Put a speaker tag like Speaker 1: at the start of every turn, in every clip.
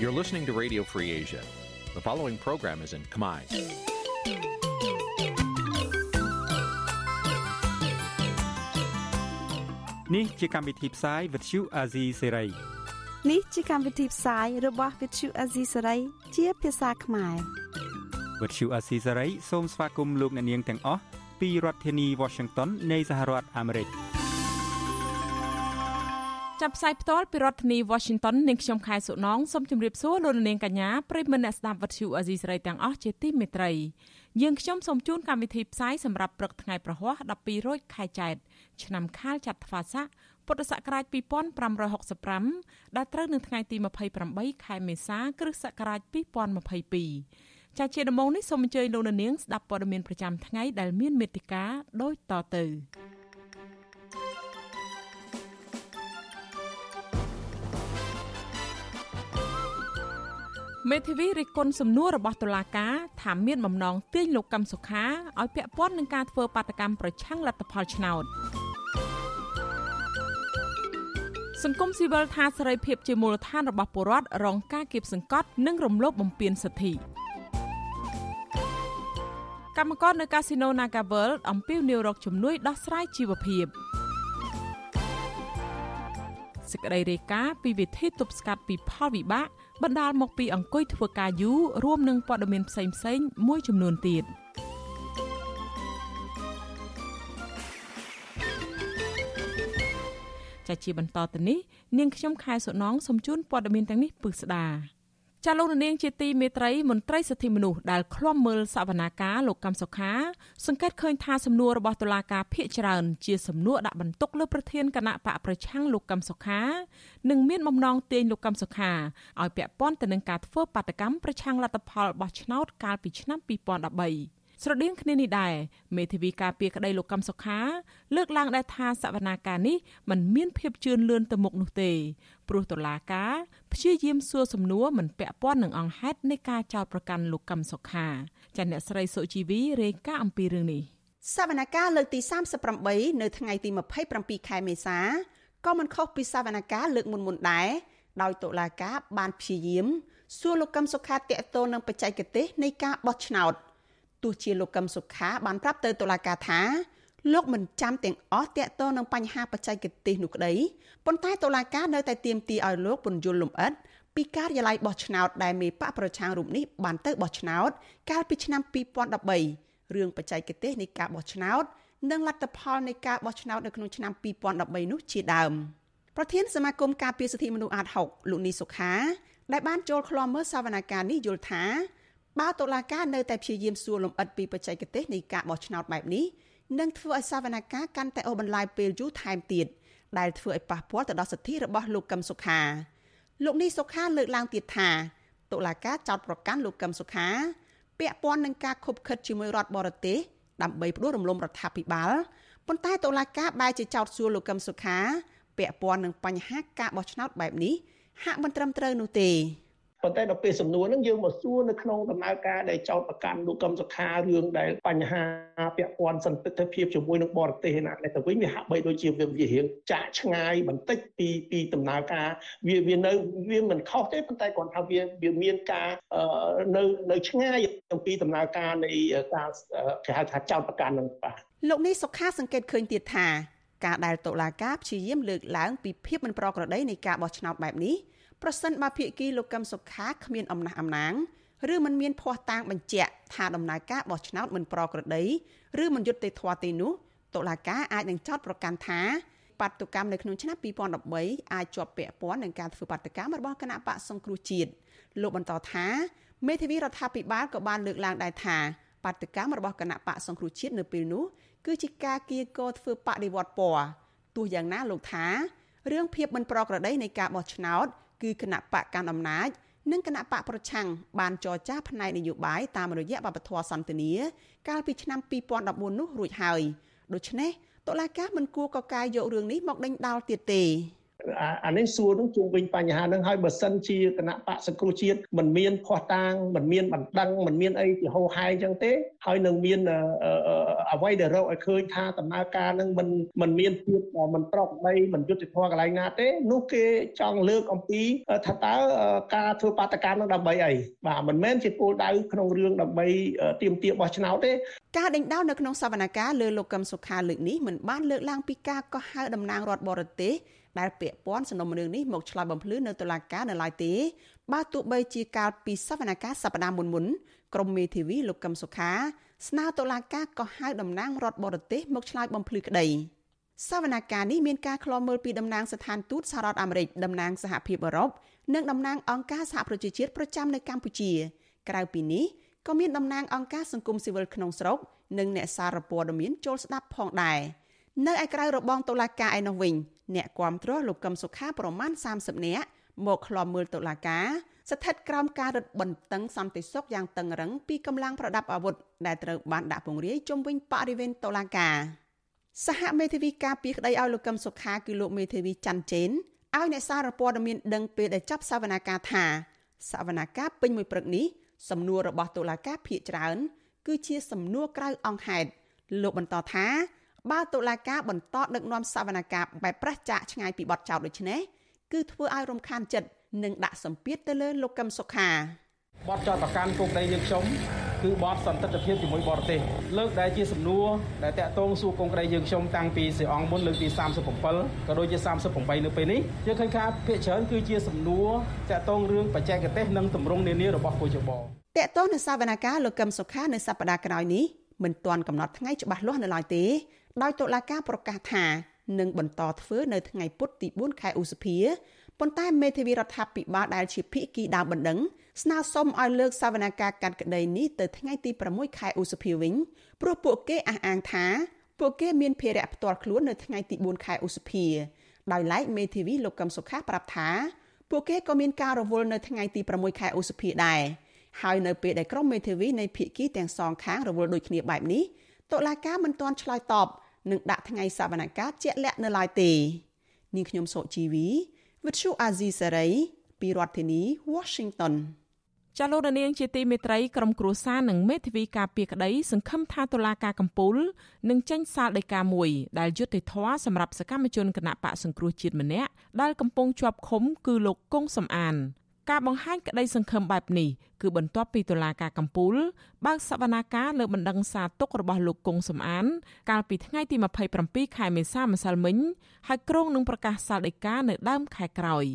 Speaker 1: You're listening to Radio Free Asia. The following program is in Khmer.
Speaker 2: Nǐ chi càm bi tiệp xáy vệt chiu a zì sê ray
Speaker 3: នេះជាកម្មវិធីផ្សាយរបស់ Vithu Azisari ជាភាសាខ្មែរ
Speaker 2: វត្តឈូអាស៊ីសេរីសូមស្វាគមន៍លោកអ្នកនាងទាំងអស់ពីរដ្ឋធានី Washington នៃសហរដ្ឋអាមេរិក។
Speaker 4: ចាប់ផ្សាយផ្ទាល់ពីរដ្ឋធានី Washington នាងខ្ញុំខែសុណងសូមជម្រាបសួរលោកនាងកញ្ញាប្រិយមិត្តអ្នកស្ដាប់វិទ្យុអាស៊ីសេរីទាំងអស់ជាទីមេត្រីយើងខ្ញុំសូមជូនកម្មវិធីផ្សាយសម្រាប់ព្រឹកថ្ងៃប្រហ័ស12រោចខែចែកឆ្នាំខាលចត្វាស័កពុទ្ធសករាជ2565ដែលត្រូវនៅថ្ងៃទី28ខែមេសា គ្រិស្តសករាជ2022ចាជាដំបូងនេះសូមអញ្ជើញលោកនាងស្ដាប់ព័ត៌មានប្រចាំថ្ងៃដែលមានមេត្តាដូចតទៅ មេធាវីរិះគន់សំណួររបស់តុលាការថាមានបំណងទាញលោកកឹមសុខាឲ្យពាក់ព័ន្ធនឹងការធ្វើបាតកម្មប្រឆាំងលទ្ធផលឆ្នោតសង្គមស៊ីវិលថាសេរីភាពជាមូលដ្ឋានរបស់ពលរដ្ឋរងការគៀបសង្កត់និងរំលោភបំពានសិទ្ធិកម្មករនៅកាស៊ីណូ Naga World អំពាវនាវរកជំនួយដោះស្រាយជីវភាពសេចក្តីរាយការណ៍ពីវិធីទប់ស្កាត់ពីផលវិបាក បណ្ដាលមកពីអង្គុយធ្វើការយូររួមនឹងព័ត៌មានផ្សេងៗមួយចំនួនទៀតចាជាបន្តទៅនេះនាងខ្ញុំខែសុណងសូមជូនព័ត៌មានទាំងនេះពឹស្ដា ចាលោកនាងជាទីមេត្រីមន្ត្រីសិទ្ធិមនុស្សដែលឃ្លាំមើលសវនាការលោកកំសុខា សង្កេតឃើញថាសំណួររបស់តុលាការភាគច្រើនជាសំណួរដាក់បន្ទុកលើប្រធានគណៈបកប្រឆាំងលោកកំសុខានិងមានបំណងទាញលោកកំសុខាឲ្យពាក់ព័ន្ធទៅនឹងការធ្វើបាតកម្មប្រឆាំងលទ្ធផលបោះឆ្នោតកាលពីឆ្នាំ2013 ស្រដៀងគ្នានេះដែរមេធាវីការពារក្តីលោកកំសុខាលើកឡើងដែរថាសវនាការនេះมันមានភាពជឿនលឿនទៅមុខនោះទេព្រោះតុលាការព្យាយាមសួរសំណួរមិនពាក់ព័ន្ធនឹងអង្គហេតុនៃការចោទប្រកាន់លោកកំសុខាចាអ្នកស្រីសុជីវីរាយការណ៍អំពីរឿងនេះ
Speaker 3: សវនកម្មលើកទី38នៅថ្ងៃទី27ខែមេសាក៏មិនខុសពីសវនកម្មលើកមុនមុនដែរដោយតុលាការបានព្យាយាមសួរលោកកឹមសុខាតកតទៅនឹងបច្ចេកទេសនៃការបោះឆ្នោត ទោះជាលោកកឹមសុខាបានប្រាប់ទៅតុលាការថាលោកមិនចាំទាំងអស់តាក់ទងនឹងបញ្ហាបច្ចេកទេសនោះក្តីប៉ុន្តែតុលាការនៅតែទាមទារឲ្យលោកពន្យល់លម្អិតពីការិយាល័យបោះឆ្នោតដែលមេបកប្រឆាំងរូបនេះបានទៅបោះឆ្នោត កាលពីឆ្នាំ2013រឿងបច្ចេកទេសនៃការបោះឆ្នោត និងលទ្ធផលនៃការបោះឆ្នោតនៅក្នុងឆ្នាំ2013នោះជាដើមប្រធានសមាគមការពារសិទ្ធិមនុស្សអាត6លោកនីសុខាដែលបានចូលឃ្លាំមើលសវនកម្មនេះយល់ថា បើតុលាការនៅតែព្យាយាមសួរលម្អិតពីបច្ចេកទេសនៃការបោះឆ្នោតបែបនេះនឹងធ្វើឲ្យសវនកម្មកាន់តែអូសបន្លាយពេលយូរថែមទៀតដែលធ្វើឲ្យប៉ះពាល់ទៅដល់សិទ្ធិរបស់លោកកឹមសុខាលោកនេះសុខាលើកឡើងទៀតថាតុលាការចោទប្រកាន់លោកកឹមសុខាពាក់ព័ន្ធនឹងការខុបខិតជាមួយរដ្ឋបរទេសដើម្បីផ្ដួលរំលំរដ្ឋាភិបាលប៉ុន្តែតុលាការបែរជាចោទសួរលោកកឹមសុខាពាក់ព័ន្ធនឹងបញ្ហាការបោះឆ្នោតបែបនេះហាក់មិនត្រឹមត្រូវនោះទេ
Speaker 5: ប៉ុន្តែដល់ពេលសំណួរហ្នឹងយើងមកសួរនៅក្នុងដំណើរការដែលចោតប្រកាន់លោកកឹមសុខារឿងដែលបញ្ហាពាក់ព័ន្ធសន្តិភាពជាមួយនឹងបរទេសណាតែទៅវិញវាហាក់បីដូចជាវារៀងចាក់ឆ្ងាយបន្តិចពីពីដំណើរការវាវានៅវាមិនខុសទេប៉ុន្តែគាត់ថាវាវាមានការនៅនៅឆ្ងាយអំពីដំណើរការនៃការគេហៅថាចោតប្រកាន់នឹងបាទ
Speaker 3: លោកនេះសុខាសង្កេតឃើញទៀតថាការដែលតុលាការព្យាយាមលើកឡើងពីភាពមិនប្រក្រតីនៃការបោះឆ្នោតបែបនេះ ប្រសិនបើភាគីលោកកឹមសុខាគ្មានអំណះអំណាងឬមិនមានភ័ស្តុតាងបញ្ជាក់ថាដំណើរការបោះឆ្នោតមិនប្រក្រតីឬមិនយុត្តិធម៌ទេនោះតុលាការអាចនឹងចោទប្រកាន់ថាបាតុកម្មនៅក្នុងឆ្នាំ2013អាចជាប់ពាក់ព័ន្ធនឹងការធ្វើបាតកម្មរបស់គណៈបកសង្គ្រោះជាតិលោកបន្តថាមេធាវីរដ្ឋាភិបាលក៏បានលើកឡើងដែរថាបាតកម្មរបស់គណៈបកសង្គ្រោះជាតិនៅពេលនោះគឺជាការគៀកោធ្វើបដិវត្តពណ៌ទោះយ៉ាងណាលោកថារឿងភាពមិនប្រក្រតីនៃការបោះឆ្នោត គឺគណៈបកកាន់អំណាចនិងគណៈបកប្រឆាំងបានចរចាផ្នែកនយោបាយតាមរយៈបបធរសន្តិនិកាលពីឆ្នាំ2014នោះរួចហើយដូច្នេះតុលាការមិនគួរកកាយយករឿងនេះមកដេញដោលទៀតទេ
Speaker 5: អានេះសួរនឹងជុំវិញបញ្ហានឹងហើយបើសិនជាគណៈបកសង្គ្រោះជាតិមិនមានភ័ស្តុតាងមិនមានបណ្ដឹងមិនមានអីជាហោហែអញ្ចឹងទេហើយនឹងមានអ្វីដែលរកឲ្យឃើញថាដំណើរការនឹងមិនមិនមានភាពមិនប្រក្រតីមិនយុត្តិធម៌កន្លែងណាទេនោះគេចង់លើកអំពីថាតើការធ្វើបាតកម្មនឹងដើម្បីអីបាទមិនមែនជាគោលដៅក្នុងរឿងដើម្បីទៀមទាបោះឆ្នោតទេ
Speaker 3: ការដេញដោលនៅក្នុងសវនកម្មលើលោកកឹមសុខាលើកនេះមិនបានលើកឡើងពីការកោះហៅតំណាងរដ្ឋបរទេស ដែលពាក់ព័ន្ធសំណុំរឿងនេះមកឆ្លើយបំភ្លឺនៅតុលាការនៅឡើយទេបើទោះបីជាកាលពីសវនកម្មសប្តាហ៍មុនមុនក្រមមេធាវីលោកកឹមសុខា ស្នើតុលាការកោះហៅតំណាងរដ្ឋបរទេសមកឆ្លើយបំភ្លឺក្តីសវនកម្មនេះមានការឃ្លាំមើលពីតំណាងស្ថានទូតសហរដ្ឋអាមេរិកតំណាងសហភាពអឺរ៉ុបនិងតំណាងអង្គការសហប្រជាជាតិប្រចាំនៅកម្ពុជា ក្រៅពីនេះក៏មានតំណាងអង្គការសង្គមស៊ីវិលក្នុងស្រុកនិងអ្នកសារព័ត៌មានចូលស្ដាប់ផងដែរ នៅឯក្រៅរបងតុលាការឯនោះវិញអ្នកគាំទ្រលោកកឹមសុខាប្រមាណ30នាក់មកឃ្លាំមើលតុលាការស្ថិតក្រោមការរឹតបន្តឹងសន្តិសុខយ៉ាងតឹងរឹងពីកម្លាំងប្រដាប់អាវុធដែលត្រូវបានដាក់ពង្រាយជុំវិញបរិវេណតុលាការសហមេធាវីការពីក្តីឲ្យលោកកឹមសុខាគឺលោកមេធាវីច័ន្ទចេនឲ្យអ្នកសារព័ត៌មានដឹងពេលដែលចាប់សវនាការថាសវនាការពេញមួយព្រឹកនេះសំណួររបស់តុលាការភាកច្រើន គឺជាសំណួរក្រៅអង្គហេតុលោកបន្តថា បើតុលាការបន្តដឹកនាំសវនកម្មបែបប្រឆាចឆ្ងាយពីបទចោទដូចនេះគឺធ្វើឲ្យរំខានចិត្តនិងដាក់សម្ពាធទៅលើលោកកឹមសុខា
Speaker 6: បទចោទប្រកាន់គុកដីយើងខ្ញុំគឺបទសន្តិភាពជាមួយបរទេសលើកដែលជាសំណួរដែលតាក់ទងសួរកងក្រីយើងខ្ញុំតាំងពីសេអង្គមុនលើកទី37ក៏ដូចជា38នៅពេលនេះយើងឃើញថាភាគច្រើនគឺជាសំណួរតាក់ទងរឿងបច្ចេកទេសនិងទម្រង់នានារបស់គូចប
Speaker 3: តាក់ទងនឹងសវនកម្មលោកកឹមសុខានៅសប្តាហ៍ក្រោយនេះមិនទាន់កំណត់ថ្ងៃច្បាស់លាស់នៅឡើយទេ ដោយតុលាការប្រកាសថានឹងបន្តធ្វើនៅថ្ងៃពុធទី4ខែឧសភាប៉ុន្តែមេធាវីរដ្ឋាភិបាលដែលជាភាគីដើមបណ្ដឹងស្នើសុំឲ្យលើកសវនកម្មកាត់ក្តីនេះទៅថ្ងៃទី6ខែឧសភាវិញព្រោះពួកគេអះអាងថាពួកគេមានភារៈផ្ទាល់ខ្លួននៅថ្ងៃទី4ខែឧសភាដោយឡែកមេធាវីលោកកឹមសុខាប្រាប់ថាពួកគេក៏មានការរវល់នៅថ្ងៃទី6ខែឧសភាដែរហើយនៅពេលដែលក្រុមមេធាវីនៃភាគីទាំងសងខាងរវល់ដូចគ្នាបែបនេះតុលាការមិនទាន់ឆ្លើយតប នឹងដាក់ថ្ងៃសវនកម្មជាក់លាក់នៅឡើយទេនាងខ្ញុំសុជីវីវិទ្យុអាស៊ីសេរីពីរដ្ឋធានី Washington
Speaker 4: ចាលោកនាងជាទីមេត្រីក្រុមគ្រួសារនិងមេធាវីការពារក្តី សង្ឃឹមថាតុលាការកំពូលនឹងចេញសាលដីកាមួយដែលយុត្តិធម៌សម្រាប់សកម្មជនគណៈបកសង្គ្រោះជាតិម្នាក់ដែលកំពុងជាប់ឃុំគឺលោកកុងសំអាន ការបង្ហាញក្តីសង្ឃឹមបែបនេះគឺបន្ទាប់ពីតុលាការកំពូលបើកសវនាការលើបណ្ដឹងសារទុករបស់លោកគង់សំអាន កាលពីថ្ងៃទី27ខែមេសាម្សិលមិញហើយក្រុងនឹងប្រកាសសាលដីកានៅដើមខែក្រោយ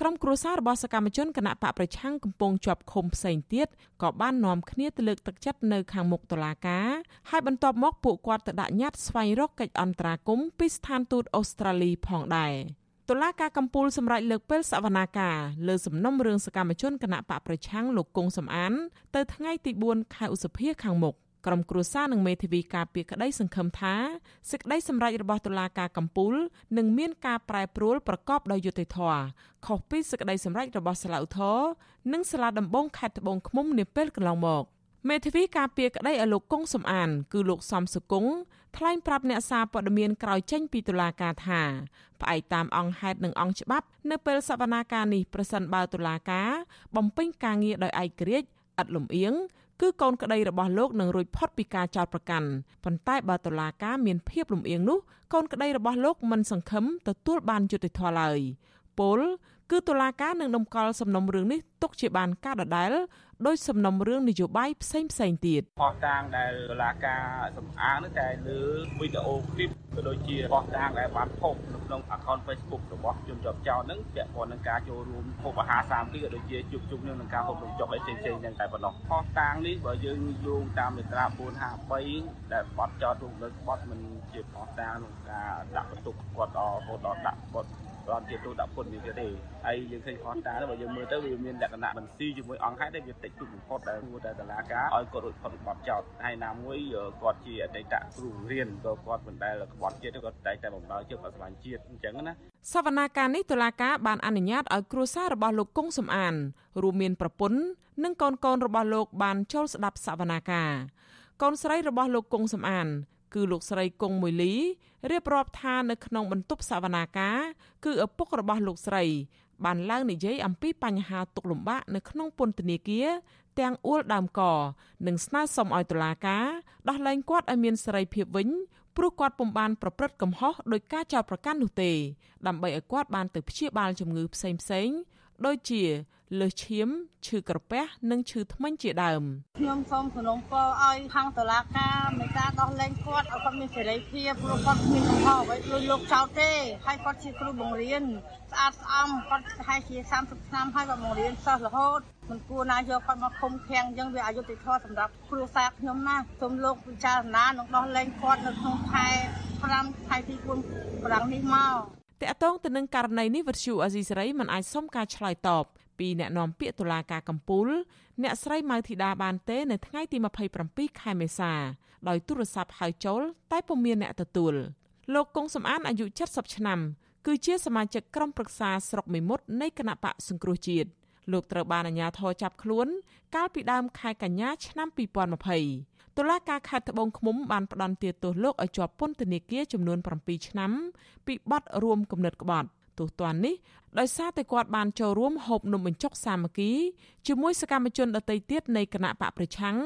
Speaker 4: ក្រុមគ្រួសាររបស់សកម្មជនគណៈបកប្រឆាំងកំពុងជាប់ឃុំផ្សេងទៀតក៏បាននាំគ្នាទៅលើកទឹកចិត្តនៅខាងមុខតុលាការហើយបន្ទាប់មកពួកគាត់ទៅដាក់ញត្តិស្វែងរកកិច្ចអន្តរាគមន៍ពីស្ថានទូតអូស្ត្រាលីផងដែរ តុលាការកំពូលសម្រាប់លើកពេលសវនាការលើសំណុំរឿងសកម្មជនគណៈបកប្រឆាំងលោកគង់សំអាន ទៅថ្ងៃទី4ខែឧសភាខាងមុខក្រុមគ្រួសារនិងមេធាវីការពារក្តីសង្ឃឹមថាសេចក្តីសម្រេចរបស់តុលាការកំពូលនឹងមានការប្រែប្រួលប្រកបដោយយុត្តិធម៌ខុសពីសេចក្តីសម្រេចរបស់សាឡាឧទ្ធរនិងសាលាដំបងខេត្តត្បូងឃ្មុំនាពេលកន្លងមកមេធាវីការពារក្តីឲ្យលោកគង់សំអាន គឺលោកសំសុគង្គ ថ្លែងប្រាប់អ្នកសារព័ត៌មានក្រោយចេញពីតុលាការថាផ្អែកតាមអង្គហេតុនិងអង្គច្បាប់ នៅពេលសវនាការនេះប្រសិនបើតុលាការបំពេញការងារដោយឯករាជ្យឥតលំអៀងគឺកូនក្តីរបស់លោកនឹងរួចផុតពីការចោទប្រកាន់ប៉ុន្តែបើតុលាការមានភាពលំអៀងនោះកូនក្តីរបស់លោកមិនសង្ឃឹមទទួលបានយុត្តិធម៌ឡើយពលគឺតុលាការនឹងដំកល់សំណុំរឿងនេះទុកជាបានការដដែល ដោយសំណុំរឿងនយោបាយផ្សេងផ្សេងទៀត
Speaker 6: ផោះតាងដែលតុលាការសម្អាងនោះតែលើវីដេអូឃ្លីបក៏ដូចជាផោះតាងដែលបានផុសនៅក្នុង account Facebook របស់ជនជាប់ចោតហ្នឹងពាក់ព័ន្ធនឹងការចូលរួមហូបអាហារសាមគ្គីក៏ដូចជាជួបជុំនឹងការហូបនំចុកអីផ្សេងៗហ្នឹងតែប៉ុណ្ណោះផោះតាងនេះបើយើងយោងតាមមាត្រា453ដែលបទចោតរួមលើបទមិនជាផោះតាងក្នុងការដាក់បន្ទុកគាត់ដល់រហូតដល់ដាក់បទ ប្រន់ជាទូដាក់ពុននេះទេហើយយើងឃើញខុសតាបើយើងមើលទៅវាមានលក្ខណៈមិនស៊ីជាមួយអង្គហេតុដែលវាតិចទូបំផុតដែលគួរតែតឡាការឲ្យគាត់រួចផុតបបចោតហើយណាមួយគាត់ជាអតីតគ្រូរៀនក៏គាត់មិនដែលក្បត់ជាតិគាត់តែតែបំរើជាតិគាត់ស្រឡាញ់ជាតិអញ្ចឹងណា
Speaker 4: សវនាការនេះតុលាការបានអនុញ្ញាតឲ្យគ្រួសាររបស់លោកគង់សំអានរួមមានប្រពន្ធនិងកូនកូនរបស់លោកបានចូលស្ដាប់សវនាការកូនស្រីរបស់លោកគង់សំអាន គឺលោកស្រីគង់មួយលីរៀបរាប់ថានៅក្នុងបន្ទប់សវនាការ គឺឪពុករបស់លោកស្រី បានឡើងនិយាយអំពីបញ្ហាទុកលំបាកនៅក្នុងពន្ធនាគារទាំងអួលដើមកនិងស្នើសុំឲ្យតុលាការដោះលែងគាត់ឲ្យមានសេរីភាពវិញព្រោះគាត់ពុំបានប្រព្រឹត្តកំហុសដោយការចោទប្រកាន់នោះទេដើម្បីឲ្យគាត់បានទៅព្យាបាលជំងឺផ្សេងៗ ដូចជាលើសឈាមឈឺក្រពះនិងឈឺធ្មេញជាដើម
Speaker 7: ខ្ញុំសូមសំណូមពរឲ្យខាងតុលាការមេត្តាដោះលែងគាត់ឲ្យគាត់មានសេរីភាពព្រោះគាត់គ្មានកំហុសអ្វីលួចលោកចោលទេហើយគាត់ជាគ្រូបង្រៀនស្អាតស្អំគាត់ប្រហែលជា30ឆ្នាំហើយគាត់បង្រៀនសិស្សរហូតមិនគួរណាយកគាត់មកឃុំឃាំងអញ្ចឹងវាអយុត្តិធម៌សម្រាប់គ្រួសារខ្ញុំណាសូមលោកពិចារណានិងដោះលែងគាត់នៅក្នុងខែ5ខែទី4ប្រាំងនេះមក
Speaker 4: តកតងទៅនឹងករណីនេះវិទ្យុអាស៊ីសេរីមិនអាចសុំការឆ្លើយតបពីអ្នកនាំពាក្យតុលាការកំពូល អ្នកស្រីម៉ៅធីតាបានទេនៅថ្ងៃទី27ខែមេសាដោយទូរស័ព្ទហៅចូល តែពុំមានអ្នកទទួលលោកកុងសំអានអាយុ70ឆ្នាំគឺជាសមាជិកក្រុមប្រឹក្សាស្រុកមេមត់នៃគណៈបកសង្គ្រោះជាតិលោកត្រូវបានអាជ្ញាធរចាប់ខ្លួន កាលពីដើមខែកញ្ញាឆ្នាំ2020 តុលាការខេត្តត្បូងឃ្មុំបានផ្តន្ទាទោសលោកឲ្យជាប់ពន្ធនាគារចំនួន7ឆ្នាំពីបទរួមគំនិតក្បត់ទោសទណ្ឌនេះដោយសារតែគាត់បានចូលរួមហូបនំបញ្ចុកសាមគ្គីជាមួយសកម្មជនដទៃទៀតនៃគណៈបកប្រឆាំង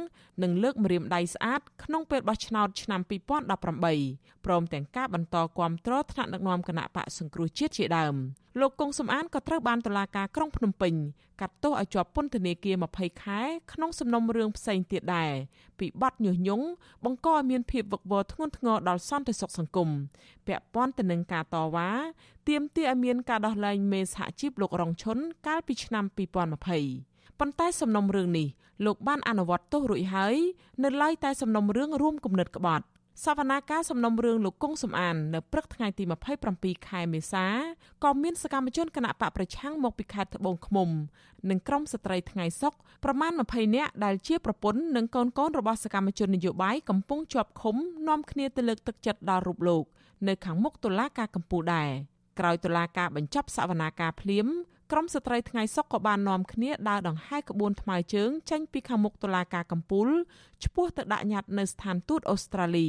Speaker 4: និងលើកម្រាមដៃស្អាតក្នុងពេលបោះឆ្នោតឆ្នាំ2018ព្រមទាំងការបន្តគាំទ្រថ្នាក់ដឹកនាំគណៈបកសង្គ្រោះជាតិជាដើមលោកកុងសំអានក៏ត្រូវបានតុលាការក្រុងភ្នំពេញកាត់ទោសឲ្យជាប់ពន្ធនាគារ20ខែក្នុងសំណុំរឿងផ្សេងទៀតដែរពីបទញុះញង់បង្កឲ្យមានភាពវឹកវរធ្ងន់ធ្ងរដល់សន្តិសុខសង្គមពាក់ព័ន្ធទៅនឹងការតវ៉ាទាមទារឲ្យមានការដោះលែងមេសហជីពលោករងឈុនកាលពីឆ្នាំ2020ប៉ុន្តែសំណុំរឿងនេះលោកបានអនុវត្តទោសរួចហើយនៅឡើយតែសំណុំរឿងរួមគំនិតក្បត់សវនាការសំណុំរឿងលោកគង់សំអាននៅព្រឹកថ្ងៃទី27ខែមេសាក៏មានសកម្មជនគណៈបកប្រឆាំងមកពីខេត្តត្បូងឃ្មុំនិងក្រុមស្ត្រីថ្ងៃសុកប្រមាណ20នាក់ដែលជាប្រពន្ធនិងកូនកូនរបស់សកម្មជននយោបាយកំពុងជាប់ឃុំនាំគ្នាទៅលើកទឹកចិត្តដល់រូបលោក នៅខាងមុខតុលាការកំពូលដែរ ក្រោយតុលាការបញ្ចប់សវនាការភ្លាមក្រុមស្ត្រីថ្ងៃសុកក៏បាននាំគ្នាដើរដង្ហែក្បួនថ្មើរជើងចេញពីខាងមុខតុលាការកំពូលឆ្ពោះទៅដាក់ញត្តិនៅស្ថានទូតអូស្ត្រាលី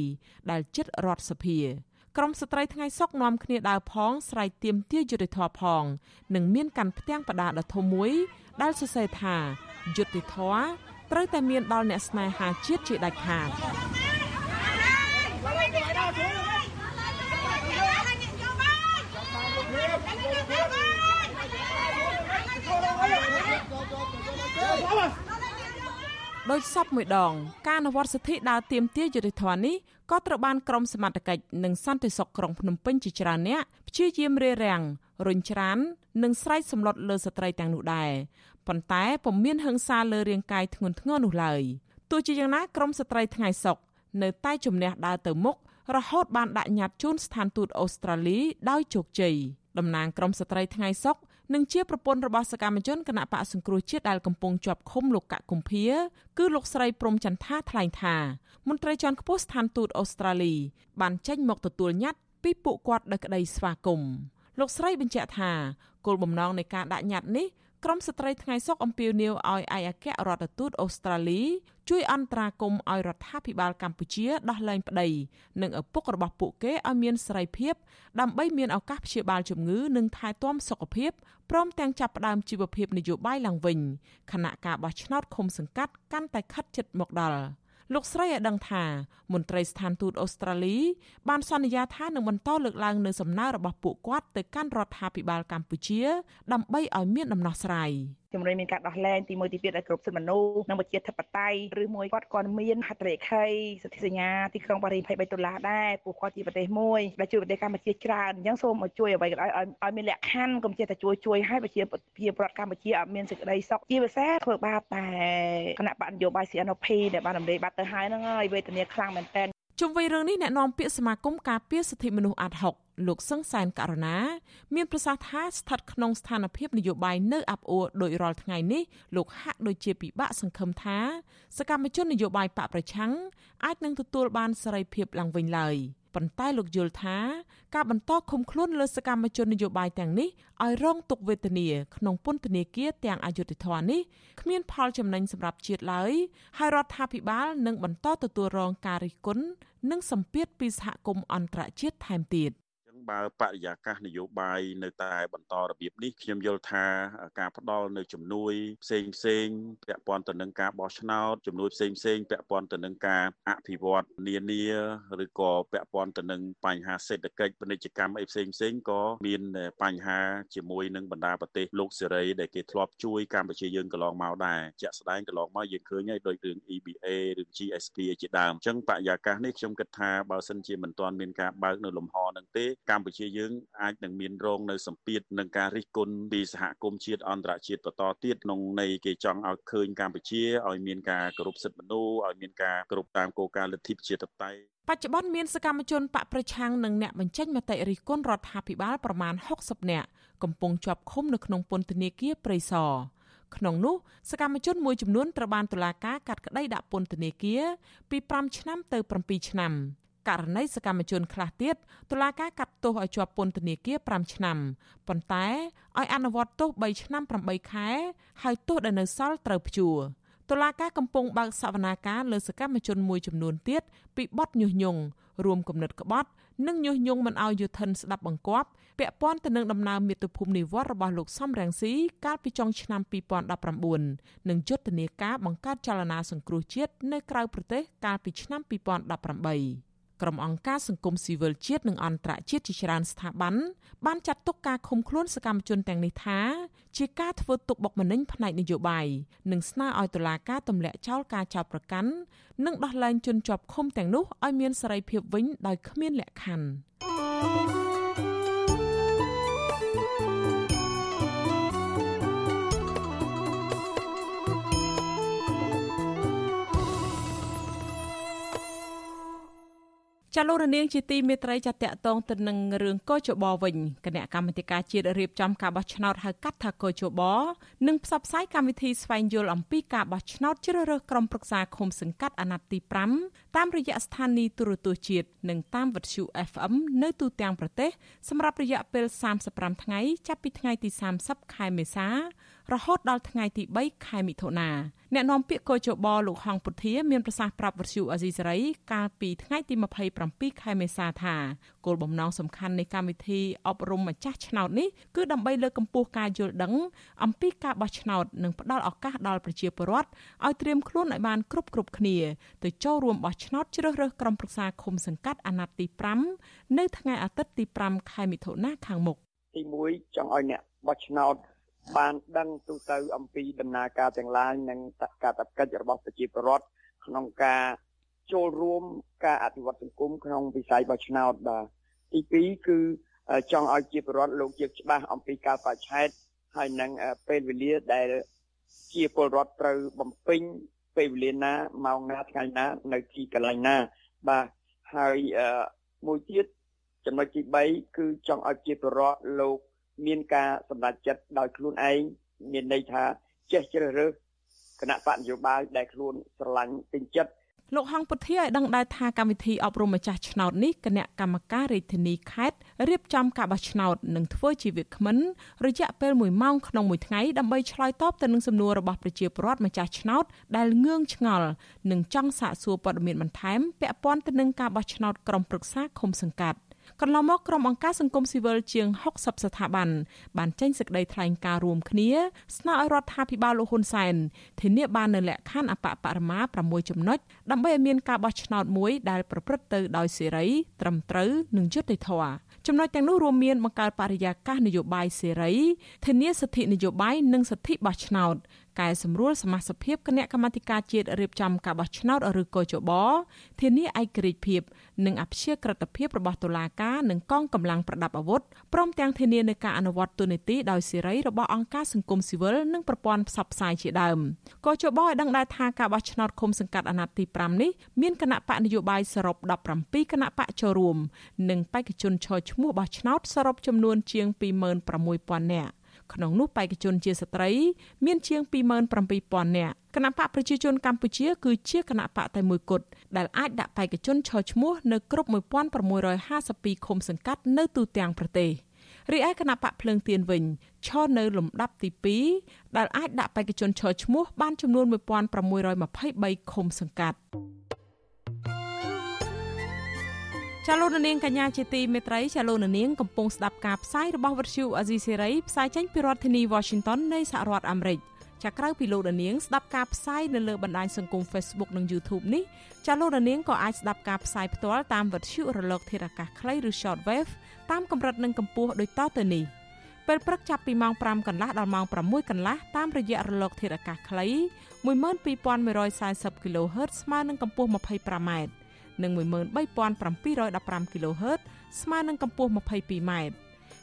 Speaker 4: ដែលជិតរដ្ឋសភាក្រុមស្ត្រីថ្ងៃសុកនាំគ្នាដើរផងស្រែកទាមទារយុត្តិធម៌ផង និងមានកាន់ផ្ទាំងបដាដ៏ធំមួយ ដែលសរសេរថាយុត្តិធម៌ត្រូវតែមានដល់អ្នកស្នេហាជាតិជាដាច់ខាត ដោយសពមួយដង ការអនុវត្តសិទ្ធិដើរទៀមទាយុតិធម៌នេះក៏ត្រូវបានក្រុមសមត្ថកិច្ចនិងសន្តិសុខក្រុងភ្នំពេញជាច្រើនអ្នកព្យាយាមរារាំងរុញច្រាននិងស្រែកសម្លុតលើស្ត្រីទាំងនោះដែរប៉ុន្តែពុំមានហិង្សាលើរាងកាយធ្ងន់ធ្ងរនោះឡើយទោះជាយ៉ាងណាក្រុមស្ត្រីថ្ងៃសុកនៅតែជំនះដើរទៅមុខរហូតបានដាក់ញត្តិជូនស្ថានទូតអូស្ត្រាលីដោយជោគជ័យ តំណាងក្រុមស្ត្រីថ្ងៃសុកនិងជាប្រពន្ធរបស់សកម្មជនគណៈបកសង្គ្រោះជាតិដែលកំពុងជាប់ឃុំលោកកកុម្ភាគឺលោកស្រីព្រំចន្ទថាថ្លែងថាមន្ត្រីជាន់ខ្ពស់ស្ថានទូតអូស្ត្រាលីបានចេញមកទទួលញត្តិពីពួកគាត់ដោយក្តីស្វាគមន៍លោកស្រីបញ្ជាក់ថាគោលបំណងនៃការដាក់ញត្តិនេះ ក្រមស្ត្រីថ្ងៃសុកអំពាវនាវឲ្យឯកអគ្គរដ្ឋទូតអូស្ត្រាលីជួយអន្តរាគមន៍ឲ្យរដ្ឋាភិបាលកម្ពុជាដោះលែងប្តីនិងឪពុករបស់ពួកគេឲ្យមានសេរីភាពដើម្បីមានឱកាសព្យាបាលជំងឺនិងថែទាំសុខភាពព្រមទាំងចាប់ផ្ដើមជីវភាពនយោបាយឡើងវិញខណៈការបោះឆ្នោតឃុំសង្កាត់កាន់តែខិតជិតមកដល់ លោកស្រីឲ្យដឹងថាមន្ត្រីស្ថានទូតអូស្ត្រាលីបានសន្យាថានឹងបន្តលើកឡើងនូវសំណើរបស់ពួកគាត់ទៅកាន់រដ្ឋាភិបាលកម្ពុជាដើម្បីឲ្យមានដំណោះស្រាយ
Speaker 8: ជំរុញមានការដោះលែងទី1ទី2ឲ្យគ្រប់សិទ្ធិមនុស្សនិងប្រជាធិបតេយ្យឬមួយគាត់គាត់មានហត្ថលេខីសិទ្ធិសញ្ញាទីក្រុងប៉ារី23ដុល្លារដែរពួកគាត់ជាប្រទេសមួយដែលជួយប្រទេសកម្ពុជាច្រើនអញ្ចឹងសូមឲ្យជួយអ្វីក៏ដោយឲ្យឲ្យមានលក្ខខណ្ឌកុំចេះតែជួយជួយឲ្យប្រជាប្រជាប្រដ្ឋកម្ពុជាអត់មានសេចក្តីសុខជាភាសាធ្វើបាបតែគណៈបកនយោបាយ CNP ដែលបានរំលែកបាត់ទៅហើយហ្នឹងហើយវេទនាខ្លាំងមែនតើ
Speaker 4: ជុំវិញរឿងនេះអ្នកនាំពាក្យសមាគមការពារសិទ្ធិមនុស្សអាត់ហុកលោកសឹងសែនករណាមានប្រសាសន៍ថាស្ថិតក្នុងស្ថានភាពនយោបាយនៅអាប់អួរដោយរាល់ថ្ងៃនេះលោកហាក់ដូចជាពិបាកសង្ឃឹមថាសកម្មជននយោបាយបកប្រឆាំងអាចនឹងទទួលបានសេរីភាពឡើងវិញឡើយ ប៉ុន្តែលោកយល់ថាការបន្តឃុំខ្លួនលើសកម្មជននយោបាយទាំងនេះឲ្យរងទុក្ខវេទនាក្នុងពន្ធនាគារទាំងអយុធធរនេះគ្មានផលចំណេញសម្រាប់ជាតិឡើយហើយរដ្ឋាភិបាលនឹងបន្តទទួលរងការរិះគន់និងសម្ពាធពីសហគមន៍អន្តរជាតិថែមទៀត
Speaker 9: បើបរិយាកាសនយោបាយនៅតែបន្តរបៀបនេះខ្ញុំយល់ថាការផ្ដល់នៅជំនួយផ្សេងផ្សេងពាក់ព័ន្ធទៅនឹងការបោះឆ្នោតជំនួយផ្សេងផ្សេងពាក់ព័ន្ធទៅនឹងការអភិវឌ្ឍនានាឬក៏ពាក់ព័ន្ធទៅនឹងបញ្ហាសេដ្ឋកិច្ចពាណិជ្ជកម្មអីផ្សេងផ្សេងក៏មានបញ្ហាជាមួយនឹងបណ្ដាប្រទេសលោកសេរីដែលគេធ្លាប់ជួយកម្ពុជាយើងកន្លងមកដែរជាក់ស្ដែងកន្លងមកយើងឃើញហើយដូចរឿង EBA ឬ GSP ជាដើមអញ្ចឹងបរិយាកាសនេះខ្ញុំគិតថាបើសិនជាមិនទាន់មានការបើកនៅលំហនឹងទេកម្ពុជាយើងអាចនឹងមានរងនៅសម្ពាធនឹងការរិះគន់ពីសហគមន៍ជាតិអន្តរជាតិបន្តទៀតក្នុងន័យគេចង់ឲ្យឃើញកម្ពុជាឲ្យមានការគោរពសិទ្ធិមនុស្សឲ្យមានការគោរពតាមគោលការណ៍លទ្ធិប្រជាធិបតេយ្យ
Speaker 4: បច្ចុប្បន្នមានសកម្មជនបកប្រឆាំងនិងអ្នកបញ្ចេញមតិរិះគន់រដ្ឋាភិបាលប្រមាណ60នាក់កំពុងជាប់ឃុំនៅក្នុងពន្ធនាគារព្រៃសរក្នុងនោះសកម្មជនមួយចំនួនត្រូវបានតុលាការកាត់ក្តីដាក់ពន្ធនាគារពី5ឆ្នាំទៅ7ឆ្នាំ ករណីសកម្មជនខ្លះទៀតតុលាការកាត់ទោសឲ្យជាប់ពន្ធនាគារ5ឆ្នាំប៉ុន្តែឲ្យអនុវត្តទោស3ឆ្នាំ8ខែហើយទោសដែលនៅសល់ត្រូវព្យួរតុលាការកំពុងបើកសវនាការលើសកម្មជនមួយចំនួនទៀតពីបទញុះញង់រួមគំនិតក្បត់និងញុះញង់មិនឲ្យយុធិនស្ដាប់បង្គាប់ពាក់ព័ន្ធទៅនឹងដំណើរមាតុភូមិនិវត្តរបស់លោកសំរងស៊ីកាលពីចុងឆ្នាំ2019និងយុទ្ធនាការបង្កើតចលនាសង្គ្រោះជាតិនៅក្រៅប្រទេសកាលពីឆ្នាំ2018 ក្រុមអង្គការសង្គមស៊ីវិលជាតិនិងអន្តរជាតិជាច្រើនស្ថាប័នបានចាត់ទុកការឃុំខ្លួនសកម្មជនទាំងនេះថាជាការធ្វើទុកបុកម្នេញផ្នែកនយោបាយនិងស្នើឲ្យតុលាការទម្លាក់ចោលការចោទប្រកាន់និងដោះលែងជនជាប់ឃុំទាំងនោះឲ្យមានសេរីភាពវិញដោយគ្មានលក្ខខណ្ឌ ចាលោករនាងជាទីមេត្រីចាតកតងទៅនឹងរឿងកោជបវិញគណៈកម្មាធិការជាតិរៀបចំការបោះឆ្នោតហៅកាត់ថាកោជបនិងផ្សព្វផ្សាយកម្មវិធីស្វែងយល់អំពីការបោះឆ្នោតជ្រើសរើសក្រុមប្រឹក្សាឃុំសង្កាត់អាណត្តិទី5តាមរយៈស្ថានីយទូរទស្សន៍ជាតិនិងតាមវិទ្យុ FM នៅទូទាំងប្រទេសសម្រាប់រយៈពេល35ថ្ងៃចាប់ពីថ្ងៃទី30ខែមេសារហូតដល់ថ្ងៃទី3ខែមិថុនា អ្នកនាំពាក្យកោជបលោកហងពុធាមានប្រសាសន៍ប្រាប់វិទ្យុអាស៊ីសេរីកាលពីថ្ងៃទី27ខែមេសាថាគោលបំណងសំខាន់នៃកម្មវិធីអប់រំម្ចាស់ឆ្នោតនេះគឺដើម្បីលើកកម្ពស់ការយល់ដឹងអំពីការបោះឆ្នោតនិងផ្ដល់ឱកាសដល់ប្រជាពលរដ្ឋឲ្យត្រៀមខ្លួនឲ្យបានគ្រប់គ្រប់គ្នាទៅចូលរួមបោះឆ្នោតជ្រើសរើសក្រុមប្រឹក្សាឃុំសង្កាត់អាណត្តិទី5នៅថ្ងៃអាទិត្យទី5ខែមិថុនាខាងមុខ
Speaker 10: ទី1ចង់ឲ្យអ្នកបោះឆ្នោត បានដឹងទូទៅអំពីដំណើរការទាំងឡាយនិងកាតព្វកិច្ចរបស់ប្រជាពលរដ្ឋក្នុងការចូលរួមការអភិវឌ្ឍសង្គមក្នុងវិស័យបោះឆ្នោតបាទទី2គឺចង់ឲ្យជាពលរដ្ឋលោកជាច្បាស់អំពីការបច្ឆេទហើយនឹងពេលវេលាដែលជាពលរដ្ឋត្រូវបំពេញពេលវេលាណាម៉ោងណាថ្ងៃណានៅទីកន្លែងណាបាទហើយមួយទៀតចំណុចទី3គឺចង់ឲ្យជាពលរដ្ឋលោក មានការសម្រេចចិត្តដោយខ្លួនឯងមានន័យថាចេះជ្រើសរើសគណៈបកនយោបាយដែលខ្លួនស្រឡាញ់ពេញចិត្ត
Speaker 4: លោកហងពុធាឲ្យដឹងដែរថាកម្មវិធីអប់រំម្ចាស់ឆ្នោតនេះគណៈកម្មការរាជធានីខេត្តរៀបចំការបោះឆ្នោតនិងធ្វើជាវាគ្មិនរយៈពេល1ម៉ោងក្នុងមួយថ្ងៃដើម្បីឆ្លើយតបទៅនឹងសំណួររបស់ប្រជាពលរដ្ឋម្ចាស់ឆ្នោតដែលងឿងឆ្ងល់និងចង់សាកសួរព័ត៌មានបន្ថែមពាក់ព័ន្ធទៅនឹងការបោះឆ្នោតក្រុមប្រឹក្សាឃុំសង្កាត់ កន្លងមកក្រុមអង្គការសង្គមស៊ីវិលជាង60ស្ថាប័នបានចេញសេចក្តីថ្លែងការណ៍រួមគ្នាស្នើឲ្យរដ្ឋាភិបាលលោកហ៊ុនសែនធានាបាននូវលក្ខខណ្ឌអបបរមា6ចំណុចដើម្បីឲ្យមានការបោះឆ្នោតមួយដែលប្រព្រឹត្តទៅដោយសេរី ត្រឹមត្រូវនិងយុត្តិធម៌ចំណុចទាំងនោះរួមមានបង្កើតបរិយាកាសនយោបាយសេរីធានាសិទ្ធិនយោបាយនិងសិទ្ធិបោះឆ្នោត កែសម្រួលសមាជិកភាពគណៈកម្មាធិការជាតិរៀបចំការបោះឆ្នោតឬកោជបធានាឯករាជ្យភាព និងអព្យាក្រឹតភាពរបស់តុលាការនិងកងកម្លាំងប្រដាប់អាវុធព្រមទាំងធានានៅការអនុវត្តទូនីតិដោយសេរីរបស់អង្គការសង្គមស៊ីវិលនិងប្រព័ន្ធផ្សព្វផ្សាយជាដើមកោជបឲ្យដឹងដែរថាការបោះឆ្នោតឃុំសង្កាត់អាណត្តិទី5នេះមានគណៈបកនយោបាយសរុប17គណៈបកចូលរួម និងបេក្ខជនឈរឈ្មោះបោះឆ្នោតសរុបចំនួនជាង26000នាក់ ក្នុងនោះបេក្ខជនជាស្ត្រី មានជាង27000នាក់គណៈបកប្រជាជនកម្ពុជាគឺជាគណៈបកតែមួយគត់ដែលអាចដាក់បេក្ខជនឈរឈ្មោះនៅគ្រប់1652ឃុំសង្កាត់នៅទូទាំងប្រទេសរីឯគណៈបកភ្លើងទៀនវិញឈរនៅលំដាប់ទី2ដែលអាចដាក់បេក្ខជនឈរឈ្មោះបានចំនួន1623ឃុំសង្កាត់ ចាលោកនាងកញ្ញាជាទីមេត្រីចាលោកនាងកំពុងស្ដាប់ការផ្សាយរបស់វិទ្យុអាស៊ីសេរីផ្សាយចេញពីរដ្ឋធានី Washington នៃសហរដ្ឋអាមេរិកចាក្រៅពីលោកនាងស្ដាប់ការផ្សាយនៅលើបណ្ដាញសង្គម Facebook និង YouTube នេះចាលោកនាងក៏អាចស្ដាប់ការផ្សាយផ្ទាល់តាមវិទ្យុរលកធារកាសខ្លីឬ Shortwave តាមកម្រិតនិងកម្ពស់ដូចតទៅនេះពេលព្រឹកចាប់ពីម៉ោង5កន្លះដល់ម៉ោង6កន្លះតាមរយៈរលកធារកាសខ្លី12140 kHz ស្មើនឹងកម្ពស់ 25m និង13715 kHz ស្មើនឹងកម្ពស់ 22m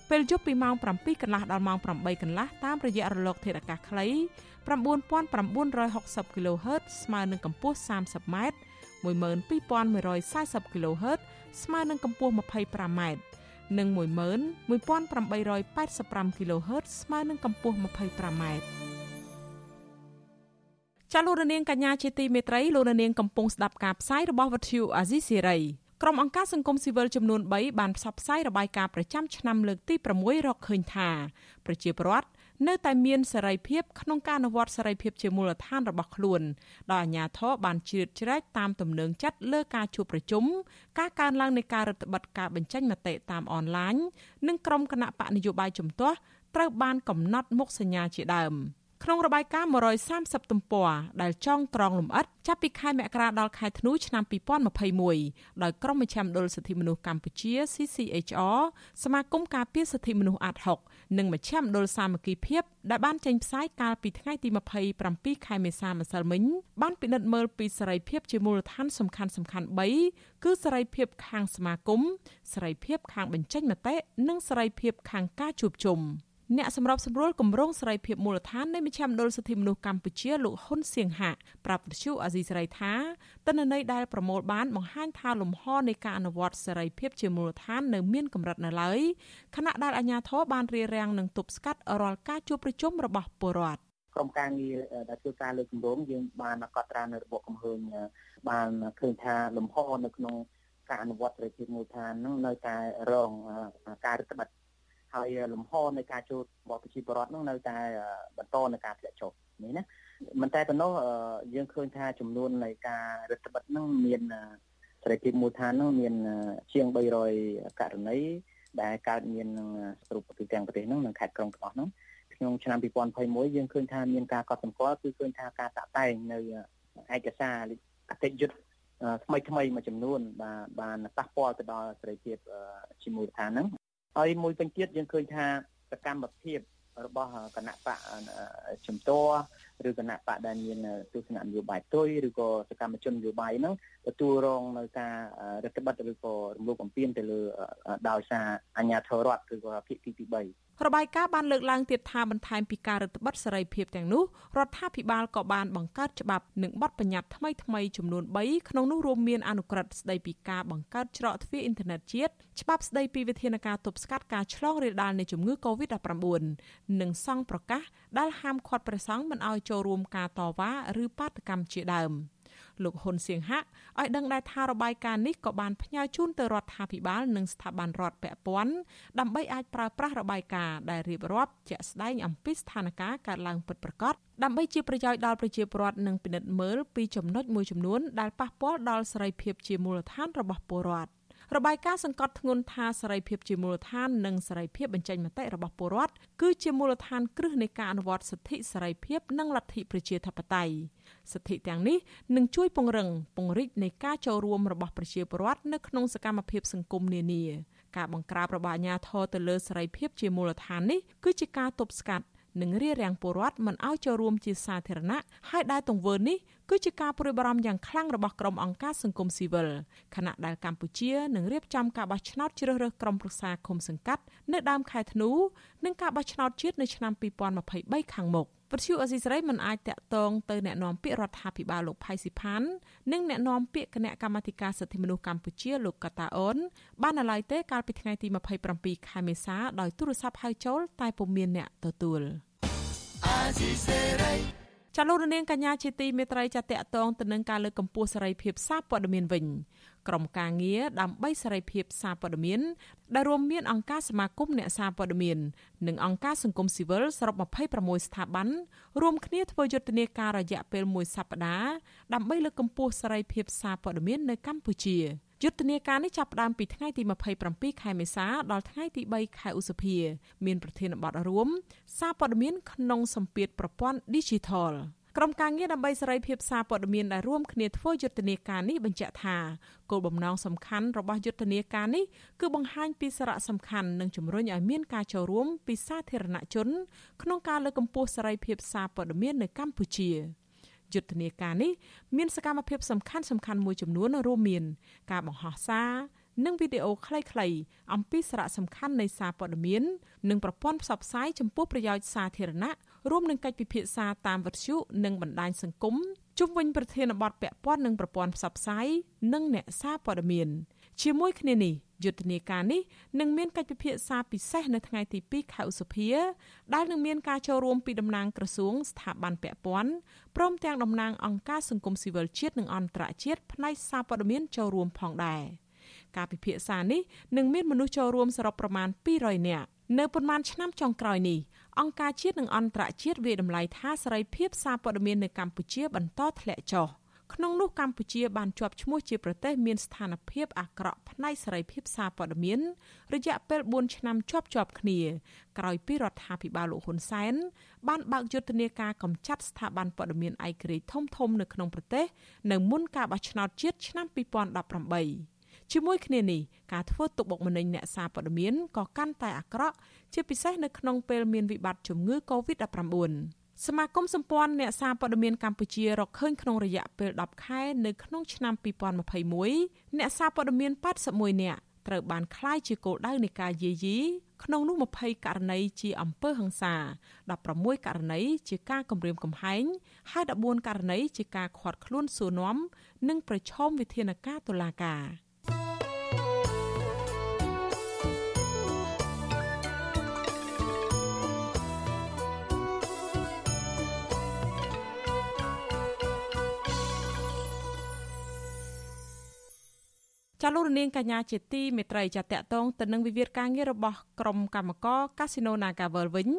Speaker 4: ពេលយប់ពីម៉ោង7កន្លះដល់ម៉ោង8កន្លះតាមរយៈរលកធារកាសខ្លី9960 kHz ស្មើនឹងកម្ពស់ 30m 12140 kHz ស្មើនឹងកម្ពស់ 25m និង11885 kHz ស្មើនឹងកម្ពស់ 25m ចាលោករនាងកញ្ញាជាទីមេត្រីលោករនាងកំពុងស្ដាប់ការផ្សាយរបស់វិទ្យុអាស៊ីសេរីក្រុមអង្គការសង្គមស៊ីវិលចំនួន3បានផ្សព្វផ្សាយរបាយការណ៍ប្រចាំឆ្នាំលើកទី6រកឃើញថាប្រជាពលរដ្ឋនៅតែមានសេរីភាពក្នុងការអនុវត្តសេរីភាពជាមូលដ្ឋានរបស់ខ្លួនដោយអាជ្ញាធរបានជ្រៀតជ្រែកតាមទំនឹងចិត្តលើការជួបប្រជុំការកើនឡើងនៃការរដ្ឋបတ်ការបញ្ចេញមតិតាមអនឡាញនិងក្រុមគណៈបកនយោបាយជំទាស់ត្រូវបានកំណត់មុខសញ្ញាជាដើម។ ក្នុងរបាយការណ៍130ទំព័រដែលចងក្រងលម្អិតចាប់ពីខែមករាដល់ខែធ្នូឆ្នាំ2021ដោយក្រុមមជ្ឈមណ្ឌលសិទ្ធិមនុស្សកម្ពុជា CCHR សមាគមការពារសិទ្ធិមនុស្សអាត់ហុកនិងមជ្ឈមណ្ឌលសាមគ្គីភាពដែលបានចេញផ្សាយកាលពីថ្ងៃទី27ខែមេសាម្សិលមិញបានពិនិត្យមើលពីសេរីភាពជាមូលដ្ឋានសំខាន់សំខាន់3គឺសេរីភាពខាងសមាគមសេរីភាពខាងបញ្ចេញមតិនិងសេរីភាពខាងការជួបជុំ។ អ្នកសម្របសម្រួលគម្រោងសេរីភាពមូលដ្ឋាននៃមជ្ឈមណ្ឌលសិទ្ធិមនុស្សកម្ពុជាលោកហ៊ុនសៀងហាក់ប្រាប់វិទ្យុអាស៊ីសេរីថាតនន័យដែលប្រមូលបានបង្ហាញថាលំហនៃការអនុវត្តសេរីភាពជាមូលដ្ឋាននៅមានកម្រិតនៅឡើយខណៈដែលអាជ្ញាធរបានរារាំងនិងទប់ស្កាត់រាល់ការជួបប្រជុំរបស់ពលរដ្ឋ
Speaker 11: ក្រុមការងារដែលធ្វើការលើគម្រោងយើងបានកត់ត្រានៅរបបកំហើញបានឃើញថាលំហនៅក្នុងការអនុវត្តសេរីភាពមូលដ្ឋាននឹងនៅតែរងការរឹតបន្តឹង ហើយលំហនៃការចូលរបស់ប្រជាពលរដ្ឋនោះនៅតែបន្តនៃការធ្លាក់ចុះនេះណាមិនតែប៉ុណ្ណោះយើងឃើញថាចំនួននៃការរដ្ឋបិទនឹងមានសេរីភាពមូលដ្ឋាននឹងមានជាង300ករណីដែលកើតមាននឹងស្រុកទូទាំងប្រទេសហ្នឹងនិងខេត្តក្រុងទាំងអស់ហ្នឹងក្នុងឆ្នាំ2021យើងឃើញថាមានការកត់សម្គាល់គឺឃើញថាការតាក់តែងនៅឯកសារអតិយុត្តថ្មីថ្មីមួយចំនួន បាទបានប៉ះពាល់ទៅដល់សេរីភាពជាមូលដ្ឋានហ្នឹង ហើយមួយវិញទៀតយើងឃើញថាសកម្មភាពរបស់គណៈបកជំទាស់ឬគណៈបកដែលមានទស្សនៈនយោបាយផ្ទុយឬក៏សកម្មជននយោបាយហ្នឹងទទួលរងនៅការរដ្ឋបတ်ឬក៏រំលោភបំពានទៅលើដោយសារអាជ្ញាធររដ្ឋឬក៏ភាគីទី3
Speaker 4: របាយការណ៍បានលើកឡើងទៀតថាបន្ថែមពីការរដ្ឋបတ်សេរីភាពទាំងនោះរដ្ឋាភិបាលក៏បានបង្កើតច្បាប់និងបទបញ្ញត្តិថ្មីថ្មីចំនួន3ក្នុងនោះរួមមានអនុក្រឹត្យស្តីពីការបង្កើតច្រកទ្វារអ៊ីនធឺណិតជាតិច្បាប់ស្តីពីវិធានការទប់ស្កាត់ការឆ្លងរាលដាលនៃជំងឺ Covid-19 និងសង្ឃប្រកាសដែលហាមឃាត់ព្រះសង្ឃមិនឲ្យចូលរួមការតវ៉ាឬបាតកម្មជាដើម លោកហ៊ុនសៀងហាក់ឲ្យដឹងដែរថារបាយការណ៍នេះក៏បានផ្ញើជូនទៅរដ្ឋាភិបាលនិងស្ថាប័នរដ្ឋពាក់ព័ន្ធដើម្បីអាចប្រើប្រាស់របាយការណ៍ដែលរៀបរាប់ជាក់ស្ដែងអំពីស្ថានភាពកើតឡើងពិតប្រាកដដើម្បីជាប្រយោជន៍ដល់ប្រជាពលរដ្ឋនិងពិនិត្យមើលពីចំណុចមួយចំនួនដែលប៉ះពាល់ដល់សេរីភាពជាមូលដ្ឋានរបស់ពលរដ្ឋ របាយការណ៍សង្កត់ធ្ងន់ថាសេរីភាពជាមូលដ្ឋាននិងសេរីភាពបញ្ចេញមតិរបស់ពលរដ្ឋគឺជាមូលដ្ឋានគ្រឹះនៃការអនុវត្តសិទ្ធិសេរីភាពនិងលទ្ធិប្រជាធិបតេយ្យសិទ្ធិទាំងនេះនឹងជួយពង្រឹងពង្រីកនៃការចូលរួមរបស់ប្រជាពលរដ្ឋនៅក្នុងសកម្មភាពសង្គមនានាការបង្ក្រាបរបស់អាជ្ញាធរទៅលើសេរីភាពជាមូលដ្ឋាននេះគឺជាការទប់ស្កាត់និងរារាំងពលរដ្ឋមិនឲ្យចូលរួមជាសាធារណៈហើយដែលទង្វើនេះ គឺជាការព្រួយបារម្ភយ៉ាងខ្លាំងរបស់ក្រុមអង្គការសង្គមស៊ីវិលខណៈដែលកម្ពុជានឹងរៀបចំការបោះឆ្នោតជ្រើសរើសក្រុមប្រឹក្សាឃុំសង្កាត់នៅដើមខែធ្នូនិងការបោះឆ្នោតជាតិនៅឆ្នាំ2023ខាងមុខពទ្យុអស៊ីសេរីមិនអាចតាក់ទងទៅអ្នកណាំពាក្យរដ្ឋាភិបាលលោកផៃស៊ីផាននិងអ្នកណាំពាក្យគណៈកម្មាធិការសិទ្ធិមនុស្សកម្ពុជាលោកកតាអូនបានឡើយទេកាលពីថ្ងៃទី27ខែមេសាដោយទូរស័ព្ទហៅចូលតែពុំមានអ្នកទទួលអាស៊ីសេរី ចាលោករនាងកញ្ញាជាទីមេត្រីចាតកតងទៅនឹងការលើកកម្ពស់សេរីភាពសារព័ត៌មានវិញក្រុមការងារដើម្បីសេរីភាពសារព័ត៌មានដែលរួមមានអង្គការសមាគមអ្នកសារព័ត៌មាននិងអង្គការសង្គមស៊ីវិលសរុប26ស្ថាប័នរួមគ្នាធ្វើយុទ្ធនាការរយៈពេលមួយសប្តាហ៍ដើម្បីលើកកម្ពស់សេរីភាពសារព័ត៌មាននៅកម្ពុជា។ យុទ្ធនាការនេះចាប់ផ្ដើមពីថ្ងៃទី27ខែមេសាដល់ថ្ងៃទី3ខែឧសភា មានប្រធានបទរួម សារព័ត៌មានក្នុងសម្ពាធប្រព័ន្ធ Digital ក្រុមការងារដើម្បីសេរីភាពសារព័ត៌មានដែលរួមគ្នាធ្វើយុទ្ធនាការនេះបញ្ជាក់ថាគោលបំណងសំខាន់របស់យុទ្ធនាការនេះគឺបង្ហាញពីសារៈសំខាន់និងជំរុញឲ្យមានការចូលរួមពីសាធារណជន ក្នុងការលើកកម្ពស់សេរីភាពសារព័ត៌មាននៅកម្ពុជា។ យុទ្ធនាការនេះមានសកម្មភាពសំខាន់សំខាន់មួយចំនួនរួមមាន ការបង្ហោះសារនិងវីដេអូខ្លីៗអំពីសារៈសំខាន់នៃសារព័ត៌មាននិងប្រព័ន្ធផ្សព្វផ្សាយចំពោះប្រយោជន៍សាធារណៈរួមនឹងកិច្ចពិភាក្សាតាមវិទ្យុនិងបណ្ដាញសង្គមជុំវិញប្រធានបទពាក់ព័ន្ធនឹងប្រព័ន្ធផ្សព្វផ្សាយនិងអ្នកសារព័ត៌មាន ជាមួយគ្នានេះយុទ្ធនាការនេះនឹងមានកិច្ចពិភាក្សាពិសេសនៅថ្ងៃទី2ខែឧសភាដែលនឹងមានការចូលរួមពីតំណាងក្រសួងស្ថាប័នពាក់ព័ន្ធព្រមទាំងតំណាងអង្គការសង្គមស៊ីវិលជាតិនិងអន្តរជាតិផ្នែកសារព័ត៌មានចូលរួមផងដែរការពិភាក្សានេះនឹងមានមនុស្សចូលរួមសរុបប្រមាណ200នាក់នៅប៉ុន្មានឆ្នាំចុងក្រោយនេះអង្គការជាតិនិងអន្តរជាតិវាតម្លៃថាសេរីភាពសារព័ត៌មាននៅកម្ពុជាបន្តធ្លាក់ចុះ។ ក្នុងនោះកម្ពុជាបានជាប់ឈ្មោះជាប្រទេសមានស្ថានភាពអាក្រក់ផ្នែកសេរីភាពសារព័ត៌មាន រយៈពេល4ឆ្នាំជាប់ជាប់គ្នាក្រោយពីរដ្ឋាភិបាលលោកហ៊ុនសែនបានបើកយុទ្ធនាការកម្ចាត់ស្ថាប័នព័ត៌មានឯករាជ្យធំធំនៅក្នុងប្រទេសនៅមុនការបោះឆ្នោតជាតិឆ្នាំ2018ជាមួយគ្នានេះការធ្វើទុកបុកម្នេញអ្នកសារព័ត៌មានក៏កាន់តែអាក្រក់ជាពិសេសនៅក្នុងពេលមានវិបត្តិជំងឺ Covid-19 សមាគមសម្ព័ន្ធអ្នកសារព័ត៌មានកម្ពុជារកឃើញក្នុងរយៈពេល10ខែនៅក្នុងឆ្នាំ2021អ្នកសារព័ត៌មាន81នាក់ត្រូវបានក្លាយជាគោលដៅនៃការយាយីក្នុងនោះ20ករណីជាអំពើហិង្សា16ករណីជាការគំរាមកំហែងហើយ14ករណីជាការឃាត់ខ្លួនសួរនាំនិងប្រឈមវិធានការតុលាការ។ ចាលោករនាងកញ្ញាជាទីមេត្រីចាតកតងទៅនឹងវិវាទការងាររបស់ក្រុមកម្មករកាស៊ីណូ Nagavel វិញ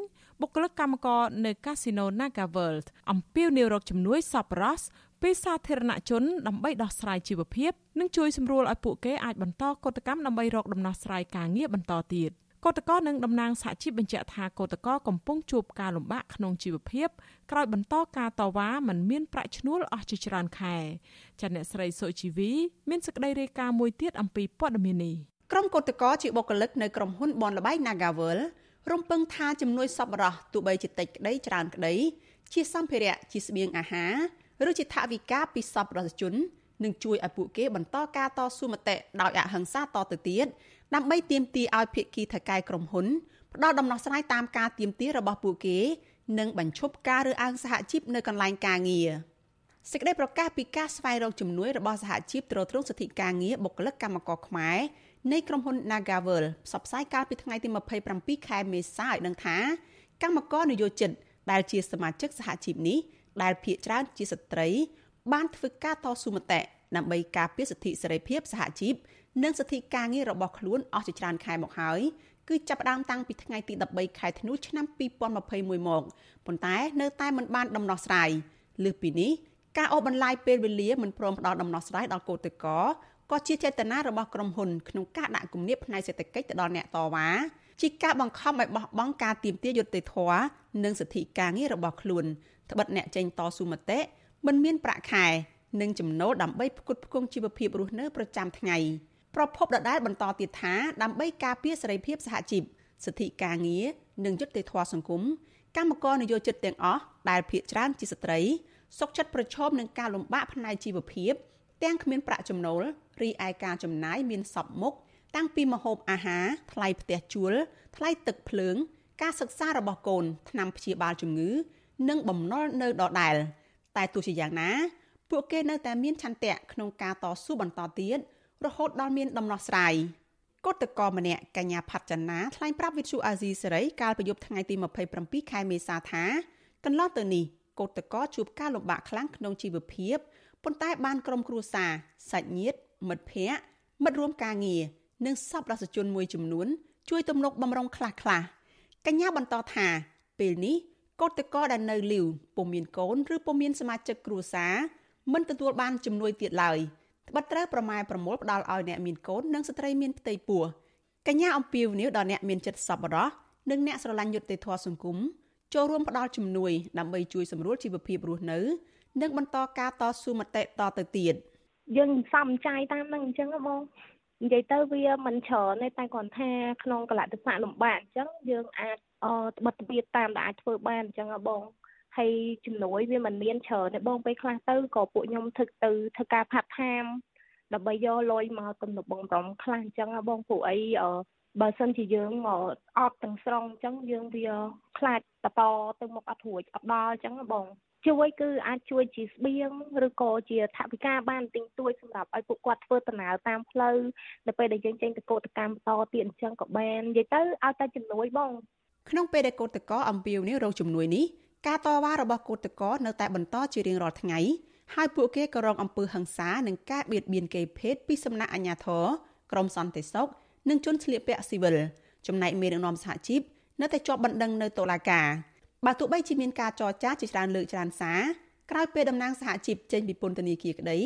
Speaker 4: បុគ្គលិកកម្មករនៅកាស៊ីណូ Nagavel អំពាវនាវរកជំនួយសប្បុរសពីសាធារណជនដើម្បីដោះស្រាយជីវភាព និងជួយសម្រួលឲ្យពួកគេអាចបន្តកតកម្មដើម្បីរកដំណោះស្រាយការងារបន្តទៀត កោតក្រនិងតំណាងសហជីពបញ្ជាក់ថាកោតក្រកំពុងជួបការលំបាកក្នុងជីវភាពក្រោយបន្តការតវ៉ាមិនមានប្រាក់ឈ្នួលអស់ជាច្រើនខែចាអ្នកស្រីសុជីវី មានសេចក្តីរាយការណ៍មួយទៀតអំពីព័ត៌មាននេះ
Speaker 3: ក្រុមកោតក្រជាបុគ្គលិកនៅក្រុមហ៊ុនបនលបៃ Nagavel រំពឹងថាជំនួយសប្បុរសទោះបីជាតិចក្តីច្រើនក្តី ជាសម្ភារៈជាស្បៀងអាហារឬជាថវិកាពីសប្បុរសជន នឹងជួយឲ្យពួកគេបន្តការតស៊ូមតិដោយអហិង្សាតទៅទៀតដើម្បីទាមទារឲ្យភាគីថៅកែក្រុមហ៊ុនផ្ដល់ដំណោះស្រាយតាមការទាមទាររបស់ពួកគេ និងបញ្ឈប់ការរើសអើងសហជីពនៅកន្លែងការងារសេចក្តីប្រកាសពីការស្វែងរកជំនួយរបស់សហជីពទ្រទ្រង់សិទ្ធិការងារបុគ្គលិកកម្មករខ្មែរនៃក្រុមហ៊ុន Nagavel ផ្សព្វផ្សាយកាលពីថ្ងៃទី27ខែមេសាឲ្យដឹងថាកម្មករនយោជិតដែលជាសមាជិកសហជីពនេះដែលភាគច្រើនជាស្ត្រី បានធ្វើការតស៊ូមតិដើម្បីការពារសិទ្ធិសេរីភាពសហជីពនិងសិទ្ធិការងាររបស់ខ្លួនអស់ជាច្រើនខែមកហើយគឺចាប់ផ្ដើមតាំងពីថ្ងៃទី13ខែធ្នូឆ្នាំ2021មកប៉ុន្តែនៅតែមិនបានដំណោះស្រាយលើសពីនេះការអូសបន្លាយពេលវេលាមិនព្រមផ្ដល់ដំណោះស្រាយដល់កោតក្រក៏ជាចេតនារបស់ក្រុមហ៊ុនក្នុងការដាក់គំនាបផ្នែកសេដ្ឋកិច្ចទៅដល់អ្នកតវ៉ាជាការបង្ខំឲ្យបោះបង់ការទៀមទាយុត្តិធម៌និងសិទ្ធិការងាររបស់ខ្លួនត្បិតអ្នកចេញតស៊ូមតិ មិនមានប្រាក់ខែនិងចំណូលដើម្បីផ្គត់ផ្គង់ជីវភាពរស់នៅប្រចាំថ្ងៃ។ប្រពន្ធដដែលបន្តទៀតថាដើម្បីការពារសេរីភាពសហជីពសិទ្ធិការងារនិងយុត្តិធម៌សង្គមកម្មករនយោជិតទាំងអស់ដែលភាគច្រើនជាស្ត្រីសុខចិត្តប្រឈមនឹងការលំបាកផ្នែកជីវភាព ទាំងគ្មានប្រាក់ចំណូលរីឯការចំណាយមានសពមុខតាំងពីម្ហូបអាហារថ្លៃផ្ទះជួល ថ្លៃទឹកភ្លើង ការសិក្សារបស់កូនថ្នាំព្យាបាលជំងឺ និងបំណុលនៅដដែល តែទោះជាយ៉ាងណា ពួកគេនៅតែមានឆន្ទៈក្នុងការតស៊ូបន្តទៀតរហូតដល់មានដំណោះស្រាយកុតកម្នាក់កញ្ញាផាត់ចនាថ្លែងប្រាប់វិទ្យុអាស៊ីសេរីកាលពីយប់ថ្ងៃទី27ខែមេសាថាកន្លងទៅនេះកុតកជួបការលំបាកខ្លាំងក្នុងជីវភាពប៉ុន្តែបានក្រុមគ្រួសារសាច់ញាតិមិត្តភ័ក្តិមិត្តរួមការងារនិងសប្បុរសជនមួយចំនួន ជួយទំនុកបំរុងខ្លះខ្លះកញ្ញាបន្តថាពេលនេះ កូតកដែលនៅលីវពុំមានកូនឬពុំមានសមាជិកគ្រួសារមិនទទួលបានជំនួយទៀតឡើយត្បិតត្រូវប្រម៉ែប្រមូលផ្ដល់ឲ្យអ្នកមានកូននិងស្ត្រីមានផ្ទៃពោះកញ្ញាអំពីវនីវដល់អ្នកមានចិត្តសប្បុរសនិងអ្នកស្រឡាញ់យុត្តិធម៌សង្គមចូលរួមផ្ដល់ជំនួយដើម្បីជួយសម្រួលជីវភាពរស់នៅ និងបន្តការតស៊ូមតិតទៅទៀត
Speaker 12: យើងសំចាយតាមនឹងអញ្ចឹងបង និយាយទៅវាមិនច្រើនទេតែគាត់ថាក្នុងកលៈទេសៈលំបាកអញ្ចឹងយើងអាចអត្បិតវិតាមដែលអាចធ្វើបានអញ្ចឹងបងហើយជំនួយវាមិនមានច្រើនទេបងពេលខ្លះទៅក៏ពួកខ្ញុំធ្វើទៅធ្វើការផាត់ថាមដើម្បីយកលុយមកទំនុកបងរំខ្លះអញ្ចឹងបងពួកអីបើសិនជាយើងអត់ទាំងស្រុងអញ្ចឹងយើងវាខ្លាចបន្តទៅមុខអត់រួចអត់ដល់អញ្ចឹងបង ជួយគឺអាចជួយជាស្បៀងឬក៏ជាថវិកាបានទិញទួយសម្រាប់ឲ្យពួកគាត់ធ្វើដំណើរតាមផ្លូវនៅពេលដែលយើងចេញទៅកោតកម្មបន្តទៀតអញ្ចឹងក៏បាននិយាយទៅឲ្យតែជំនួយបង
Speaker 3: ក្នុងពេលដែលកោតកោអំពាវនាវរកជំនួយនេះការតវ៉ារបស់កោតកោនៅតែបន្តជារៀងរាល់ថ្ងៃហើយពួកគេក៏រងអំពើហិង្សានិងការបៀតបៀនគេភេទពីសំណាក់អាជ្ញាធរក្រមសន្តិសុខនិងជនស្លៀកពាក់ស៊ីវិលចំណែកមេដឹកនាំសហជីពនៅតែជាប់បណ្ដឹងនៅតុលាការ បើទោះបីជាមានការចរចាជាច្រើនលើកច្រើនសារក្រោយពេលតំណាងសហជីពចេញពីពន្ធនាគារក្តី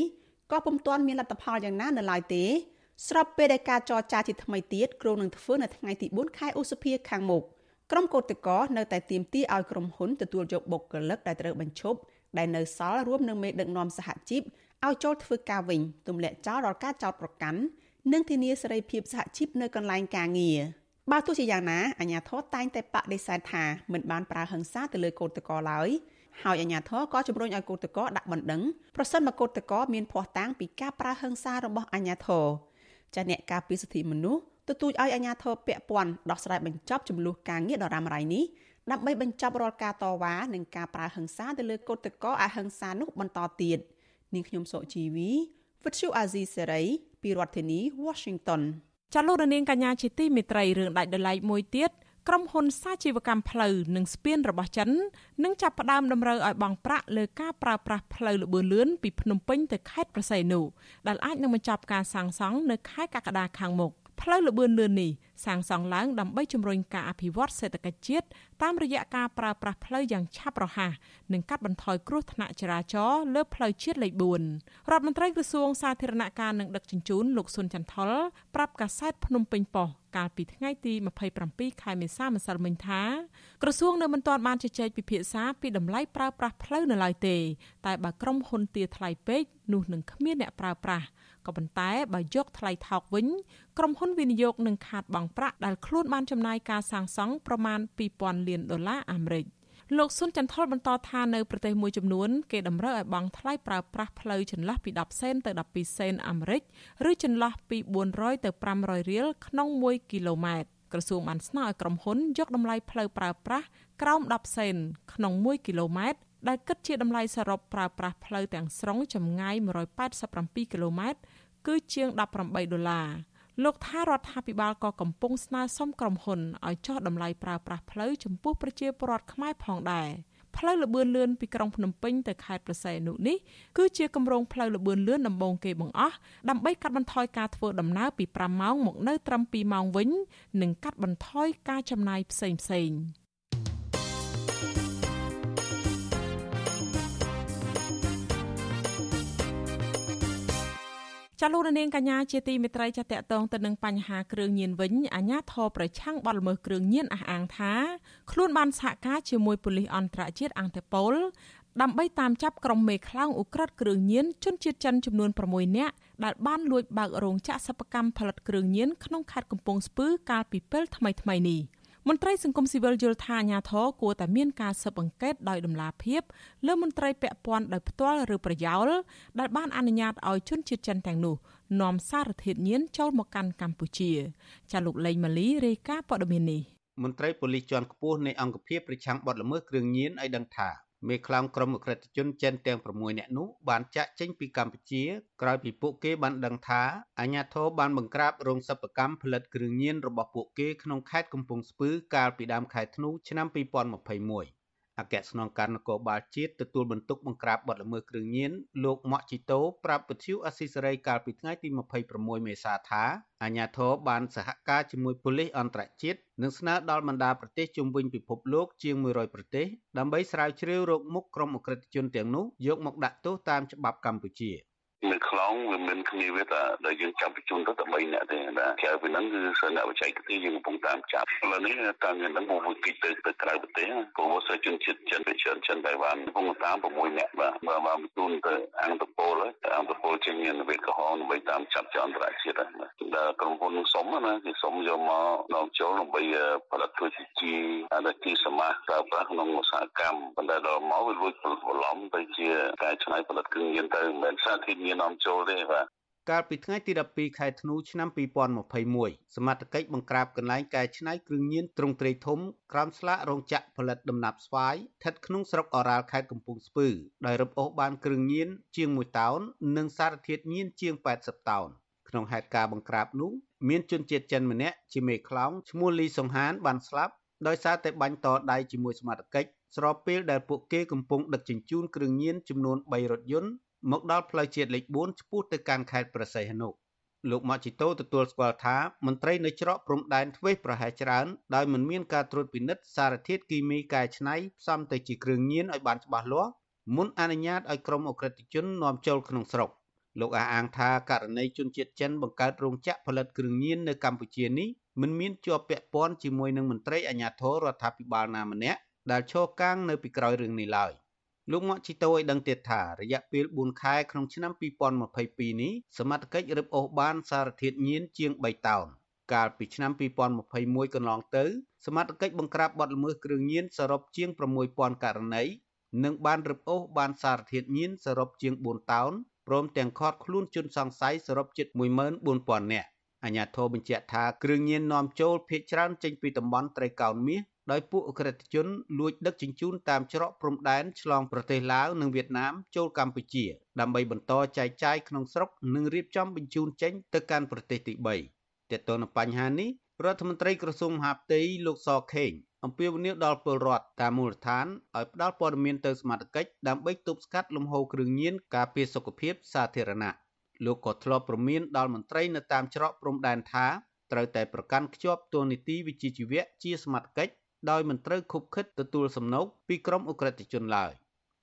Speaker 3: ក៏ពុំទាន់មានលទ្ធផលយ៉ាងណានៅឡើយទេ ស្របពេលដែលការចរចាជាថ្មីទៀតគ្រោងនឹងធ្វើនៅថ្ងៃទី4ខែឧសភាខាងមុខក្រុមកោតក្រនៅតែទាមទារឲ្យក្រុមហ៊ុនទទួលយកបុគ្គលិកដែលត្រូវបញ្ឈប់ដែលនៅសល់រួមនឹងមេដឹកនាំសហជីពឲ្យចូលធ្វើការវិញទម្លាក់ចោលរាល់ការចោទប្រកាន់និងធានាសេរីភាពសហជីពនៅកន្លែងការងារ បើទោះជាយ៉ាងណាអាជ្ញាធរតែងតែបដិសេធថាមិនបានប្រើហិង្សាទៅលើកូនតកឡើយហើយអាជ្ញាធរក៏ជំរុញឲ្យកូនតកដាក់បណ្ដឹងប្រសិនបើកូនតកមានភ័ស្តុតាងពីការប្រើហិង្សារបស់អាជ្ញាធរចាអ្នកការពារសិទ្ធិមនុស្សទទូចឲ្យអាជ្ញាធរពាក់ព័ន្ធដោះស្រាយបញ្ចប់ចំនួនការងារដ៏រ៉ាំរ៉ៃនេះដើម្បីបញ្ចប់រាល់ការតវ៉ានិងការប្រើហិង្សាទៅលើកូនតកអហិង្សានោះបន្តទៀតនាងខ្ញុំសុជីវីវិទ្យុអាស៊ីសេរីពីរដ្ឋធានី Washington
Speaker 4: ចាលោករនាងកញ្ញាជាទីមេត្រីរឿងដាច់ដライមួយទៀតក្រុមហ៊ុនសាជីវកម្មផ្លូវនិងស្ពានរបស់ចិននឹងចាប់ផ្ដើមតម្រូវឲ្យបង់ប្រាក់លើការប្រើប្រាស់ផ្លូវលបឿនលឿនពីភ្នំពេញទៅខេត្តប្រស័យនូដែលអាចនឹងបញ្ចប់ការសាងសង់នៅខែកក្កដាខាងមុខ ផ្លូវលបឿនលឿននេះសាងសង់ឡើងដើម្បីជំរុញការអភិវឌ្ឍសេដ្ឋកិច្ចជាតិតាមរយៈការប្រើប្រាស់ផ្លូវយ៉ាងឆាប់រហ័សនិងកាត់បន្ថយគ្រោះថ្នាក់ចរាចរណ៍លើផ្លូវជាតិលេខ4រដ្ឋមន្ត្រីក្រសួងសាធារណការនិងដឹកជញ្ជូនលោកស៊ុនចន្ទថុលប្រាប់កាសែតភ្នំពេញប៉ុស្តិ៍កាលពីថ្ងៃទី27ខែមេសាម្សិលមិញថាក្រសួងនៅមិនទាន់បានជជែកពិភាក្សាពីតម្លៃប្រើប្រាស់ផ្លូវនៅឡើយទេ តែបើក្រុមហ៊ុនទាថ្លៃពេកនោះនឹងគ្មានអ្នកប្រើប្រាស់ ក៏ប៉ុន្តែបើយកថ្លៃថោកវិញក្រុមហ៊ុនវិនិយោគនឹងខាតបង់ប្រាក់ដែលខ្លួនបានចំណាយការសាងសង់ប្រមាណ2000លានដុល្លារអាមេរិកលោកស៊ុនចន្ទថុលបន្តថានៅប្រទេសមួយចំនួនគេតម្រូវឲ្យបង់ថ្លៃប្រើប្រាស់ផ្លូវចន្លោះពី10សេនទៅ12សេនអាមេរិកឬចន្លោះពី400ទៅ500រៀលក្នុង1គីឡូម៉ែត្រក្រសួងបានស្នើឲ្យក្រុមហ៊ុនយកតម្លៃផ្លូវប្រើប្រាស់ក្រោម10សេនក្នុង1គីឡូម៉ែត្រដែលគិតជាតម្លៃសរុបប្រើប្រាស់ផ្លូវទាំងស្រុងចម្ងាយ187គីឡូម៉ែត្រ គឺជាង18ដុល្លារលោកថារដ្ឋាភិបាលក៏កំពុងស្នើសុំក្រុមហ៊ុនឲ្យចុះតម្លៃប្រើប្រាស់ផ្លូវចំពោះប្រជាពលរដ្ឋខ្មែរផងដែរផ្លូវលបឿនលឿនពីក្រុងភ្នំពេញទៅខេត្តប្រស័យអនុនេះគឺជាគម្រោងផ្លូវលបឿនលឿនដំបូងគេបង្អស់ដើម្បីកាត់បន្ថយការធ្វើដំណើរពី5ម៉ោងមកនៅត្រឹម2ម៉ោងវិញ និងកាត់បន្ថយការចំណាយផ្សេងផ្សេង ចាលោករនាងកញ្ញាជាទីមេត្រីចាតតងទៅនឹងបញ្ហាគ្រឿងញៀនវិញអាជ្ញាធរប្រឆាំងបទល្មើសគ្រឿងញៀនអះអាងថាខ្លួនបានសហការជាមួយប៉ូលីសអន្តរជាតិអង់តេប៉ូលដើម្បីតាមចាប់ក្រុមមេខ្លោងអ៊ុក្រិតគ្រឿងញៀនជនជាតិចិនចំនួន6នាក់ដែលបានលួចបើករោងចក្រសិប្បកម្មផលិតគ្រឿងញៀនក្នុងខេត្តកំពង់ស្ពឺកាលពីពេលថ្មីៗនេះ មមន្ត្រីសង្គមស៊ីវិលយល់ថាអាញាធរគួរតែមានការស៊ើបអង្កេតដោយដំណាភាពលើមន្ត្រីពាក់ព័ន្ធដោយផ្ទាល់ឬប្រយោលដែលបានអនុញ្ញាតឲ្យជនជាតិចិនទាំងនោះនាំសារធាតុញៀនចូលមកកាន់កម្ពុជាចាលោកលេងម៉ាលីរាយការណ៍ព័ត៌មាននេះ
Speaker 13: មន្ត្រីប៉ូលីសជាន់ខ្ពស់នៃអង្គភាពប្រឆាំងបទល្មើសគ្រឿងញៀនឲ្យដឹងថា មេខ្លោងក្រុមអក្រិតជនចិនទាំង6នាក់នោះបានចាក់ចេញពីកម្ពុជា ក្រោយពីពួកគេបានដឹងថាអាញាធរបានបង្ក្រាបរោងសិប្បកម្មផលិតគ្រឿងញៀនរបស់ពួកគេក្នុងខេត្តកំពង់ស្ពឺកាលពីដើមខែធ្នូឆ្នាំ2021 អគ្គស្នងការនគរបាលជាតិទទួលបន្ទុកបង្ក្រាបបទល្មើសគ្រឿងញៀនលោកម៉ាក់ជីតូប្រាប់វិទ្យុអស៊ីសេរីកាលពីថ្ងៃទី26មេសាថាអាញាធរបានសហការជាមួយប៉ូលីសអន្តរជាតិនិងស្នើដល់បណ្ដាប្រទេសជុំវិញពិភពលោកជាង100ប្រទេសដើម្បីស្រាវជ្រាវរោគមុខក្រុមអក្រិតជនទាំងនោះយកមកដាក់ទោសតាមច្បាប់កម្ពុជា។
Speaker 14: នៅខ្លងវាមានគ្នាវាតែដែលយើងចាប់បញ្ជូនទៅតែ3នាក់ទេណាក្រៅពីហ្នឹងគឺសិនអ្នកបច្ចេកទេសយើងកំពុងតាមចាប់ឥឡូវនេះតាមមានហ្នឹងមកវិគិតទៅទៅក្រៅប្រទេសព្រោះសិស្សជនជាតិចិនវិជនចិនតៃវ៉ាន់កំពុងតាម6នាក់បាទមកមកបញ្ជូនទៅអង្គតពលអង្គតពលជាមានវិកហងដើម្បីតាមចាប់ចអន្តរជាតិដែរក្រុមហ៊ុនសុំណាគឺសុំយកមកនាំចូលដើម្បីផលិតធ្វើជាអានទីសមាសប្រើប្រាស់ក្នុងឧស្សាហកម្មប៉ុន្តែដល់មកវាលួចបន្លំទៅជាការច្នៃផលិតគ្រឿងញៀនទៅមិនមែនសារធាតុញៀននាំចូលទេបាទ
Speaker 13: កាលពីថ្ងៃទី12ខែធ្នូឆ្នាំ2021សមត្ថកិច្ចបង្ក្រាបកន្លែងកែច្នៃគ្រឿងញៀនទ្រង់ទ្រាយធំក្រោមស្លាករោងចក្រផលិតដំណាប់ស្វាយស្ថិតក្នុងស្រុកអូរ៉ាល់ខេត្តកំពង់ស្ពឺដោយរឹបអូសបានគ្រឿងញៀនជាង1តោននិងសារធាតុញៀនជាង80តោនក្នុងហេតុការណ៍បង្ក្រាបនោះមានជនជាតិចិនម្នាក់ជាមេខ្លោងឈ្មោះលីសុងហានបានស្លាប់ដោយសារតែបាញ់តដៃជាមួយសមត្ថកិច្ចស្របពេលដែលពួកគេកំពុងដឹកជញ្ជូនគ្រឿងញៀនចំនួន3រថយន្ត មកដល់ផ្លូវជាតិលេខ4ឆ្ពោះទៅកាន់ខេត្តព្រះសីហនុលោកម៉ាជីតូទទួលស្គាល់ថាមន្ត្រីនៅច្រកព្រំដែនធ្វេសប្រហែសច្រើនដោយមិនមានការត្រួតពិនិត្យសារធាតុគីមីកែច្នៃផ្សំទៅជាគ្រឿងញៀនឲ្យបានច្បាស់លាស់មុនអនុញ្ញាតឲ្យក្រុមអក្រិតជននាំចូលក្នុងស្រុកលោកអះអាងថាករណីជនជាតិចិនបង្កើតរោងចក្រផលិតគ្រឿងញៀននៅកម្ពុជានេះមិនមានជាប់ពាក់ព័ន្ធជាមួយនឹងមន្ត្រីអាជ្ញាធររដ្ឋាភិបាលណាម្នាក់ដែលឈរកាងនៅពីក្រោយរឿងនេះឡើយ លោកមកជីតូឲ្យដឹងទៀតថារយៈពេល4ខែក្នុងឆ្នាំ2022នេះសមត្ថកិច្ចរឹបអូសបានសារធាតុញៀនជាង3តោនកាលពីឆ្នាំ2021កន្លងទៅ សមត្ថកិច្ចបង្ក្រាបបទល្មើសគ្រឿងញៀនសរុបជាង6000ករណីនិងបានរឹបអូសបានសារធាតុញៀនសរុបជាង4តោនព្រមទាំងឃាត់ខ្លួនជនសង្ស័យសរុបជិត14000នាក់អាជ្ញាធរបញ្ជាក់ថាគ្រឿងញៀននាំចូលភ ieck ច្រើនចេញពីតំបន់ត្រីកោណមាស ដោយពួកអក្រិតជនលួចដឹកជញ្ជូនតាមច្រកព្រំដែនឆ្លងប្រទេសឡាវនិងវៀតណាមចូលកម្ពុជា ដើម្បីបន្តចែកចាយក្នុងស្រុកនិងរៀបចំបញ្ជូនចេញទៅកាន់ប្រទេសទី3ទាក់ទងនឹងបញ្ហានេះរដ្ឋមន្ត្រីក្រសួងមហាផ្ទៃលោកសខេងអំពាវនាវដល់ពលរដ្ឋតាមមូលដ្ឋានឲ្យផ្ដល់ព័ត៌មានទៅសមាជិកដើម្បីទប់ស្កាត់លំហូរគ្រឿងញៀនការពារសុខភាពសាធារណៈលោកក៏ធ្លាប់ប្រមានដល់មន្ត្រីនៅតាមច្រកព្រំដែនថាត្រូវតែប្រកាន់ខ្ជាប់ទូនីតិវិជ្ជាជីវៈជាសមាជិក ដោយមិនត្រូវខុបខិតទទួលសំណូកពីក្រុមអ ுக ្រិតជនឡើយ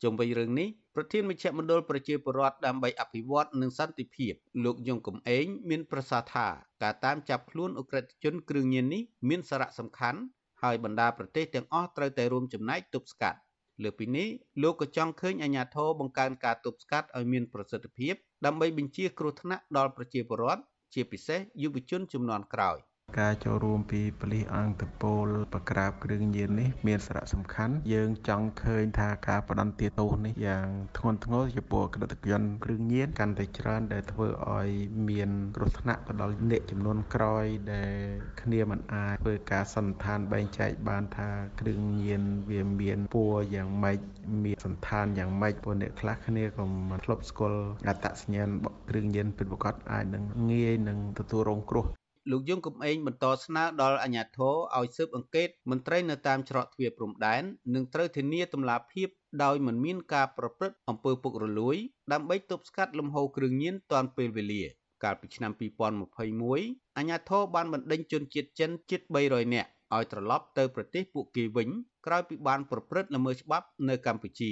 Speaker 13: ជុំវិញរឿងនេះប្រធានមជ្ឈមណ្ឌលប្រជាពលរដ្ឋដើម្បីអភិវឌ្ឍនិងសន្តិភាពលោកយងកំឯងមានប្រសាសន៍ថាការតាមចាប់ខ្លួនអ ுக ្រិតជនគ្រឿងញៀននេះមានសារៈសំខាន់ហើយបណ្ដាប្រទេសទាំងអស់ត្រូវតែរួមចំណែកទប់ស្កាត់លើពីនេះលោកក៏ចង់ឃើញអាជ្ញាធរបង្កើនការទប់ស្កាត់ឲ្យមានប្រសិទ្ធភាពដើម្បីបញ្ជាគ្រោះថ្នាក់ដល់ប្រជាពលរដ្ឋជាពិសេសយុវជនជំនាន់ក្រោយ។
Speaker 15: ការចូលរួមពីប៉ូលីសអង្គតពលបក្រាបគ្រឿងញៀននេះមានសារៈសំខាន់យើងចង់ឃើញថាការផ្ដន្ទាទោសនេះយ៉ាងធ្ងន់ធ្ងរចំពោះក្រិតជនគ្រឿងញៀនកាន់តែច្រើនដែលធ្វើឲ្យមានគ្រោះថ្នាក់ទៅដល់អ្នកចំនួនក្រោយដែលគ្នាមិនអាចធ្វើការសន្និដ្ឋានបែងចែកបានថាគ្រឿងញៀនវាមានពួរយ៉ាងម៉េចមានសន្តានយ៉ាងម៉េចព្រោះអ្នកខ្លះគ្នាក៏មិនធ្លាប់ស្គាល់អត្តសញ្ញាណគ្រឿងញៀនពិតប្រាកដអាចនឹងងាយនឹងទទួលរងគ្រោះ
Speaker 13: លោកយងកំឯងបន្តស្នើដល់អាជ្ញាធរឲ្យស៊ើបអង្កេតមន្ត្រីនៅតាមច្រកទ្វារព្រំដែននិងត្រូវធានាតម្លាភាពដោយមិនមានការប្រព្រឹត្តអំពើពុករលួយ ដើម្បីទប់ស្កាត់លំហូរគ្រឿងញៀនទាន់ពេលវេលា កាលពីឆ្នាំ2021អាជ្ញាធរបានបណ្ដេញជនជាតិចិនជិត300នាក់ឲ្យត្រឡប់ទៅប្រទេសពួកគេវិញក្រោយពីបានប្រព្រឹត្តល្មើសច្បាប់នៅកម្ពុជា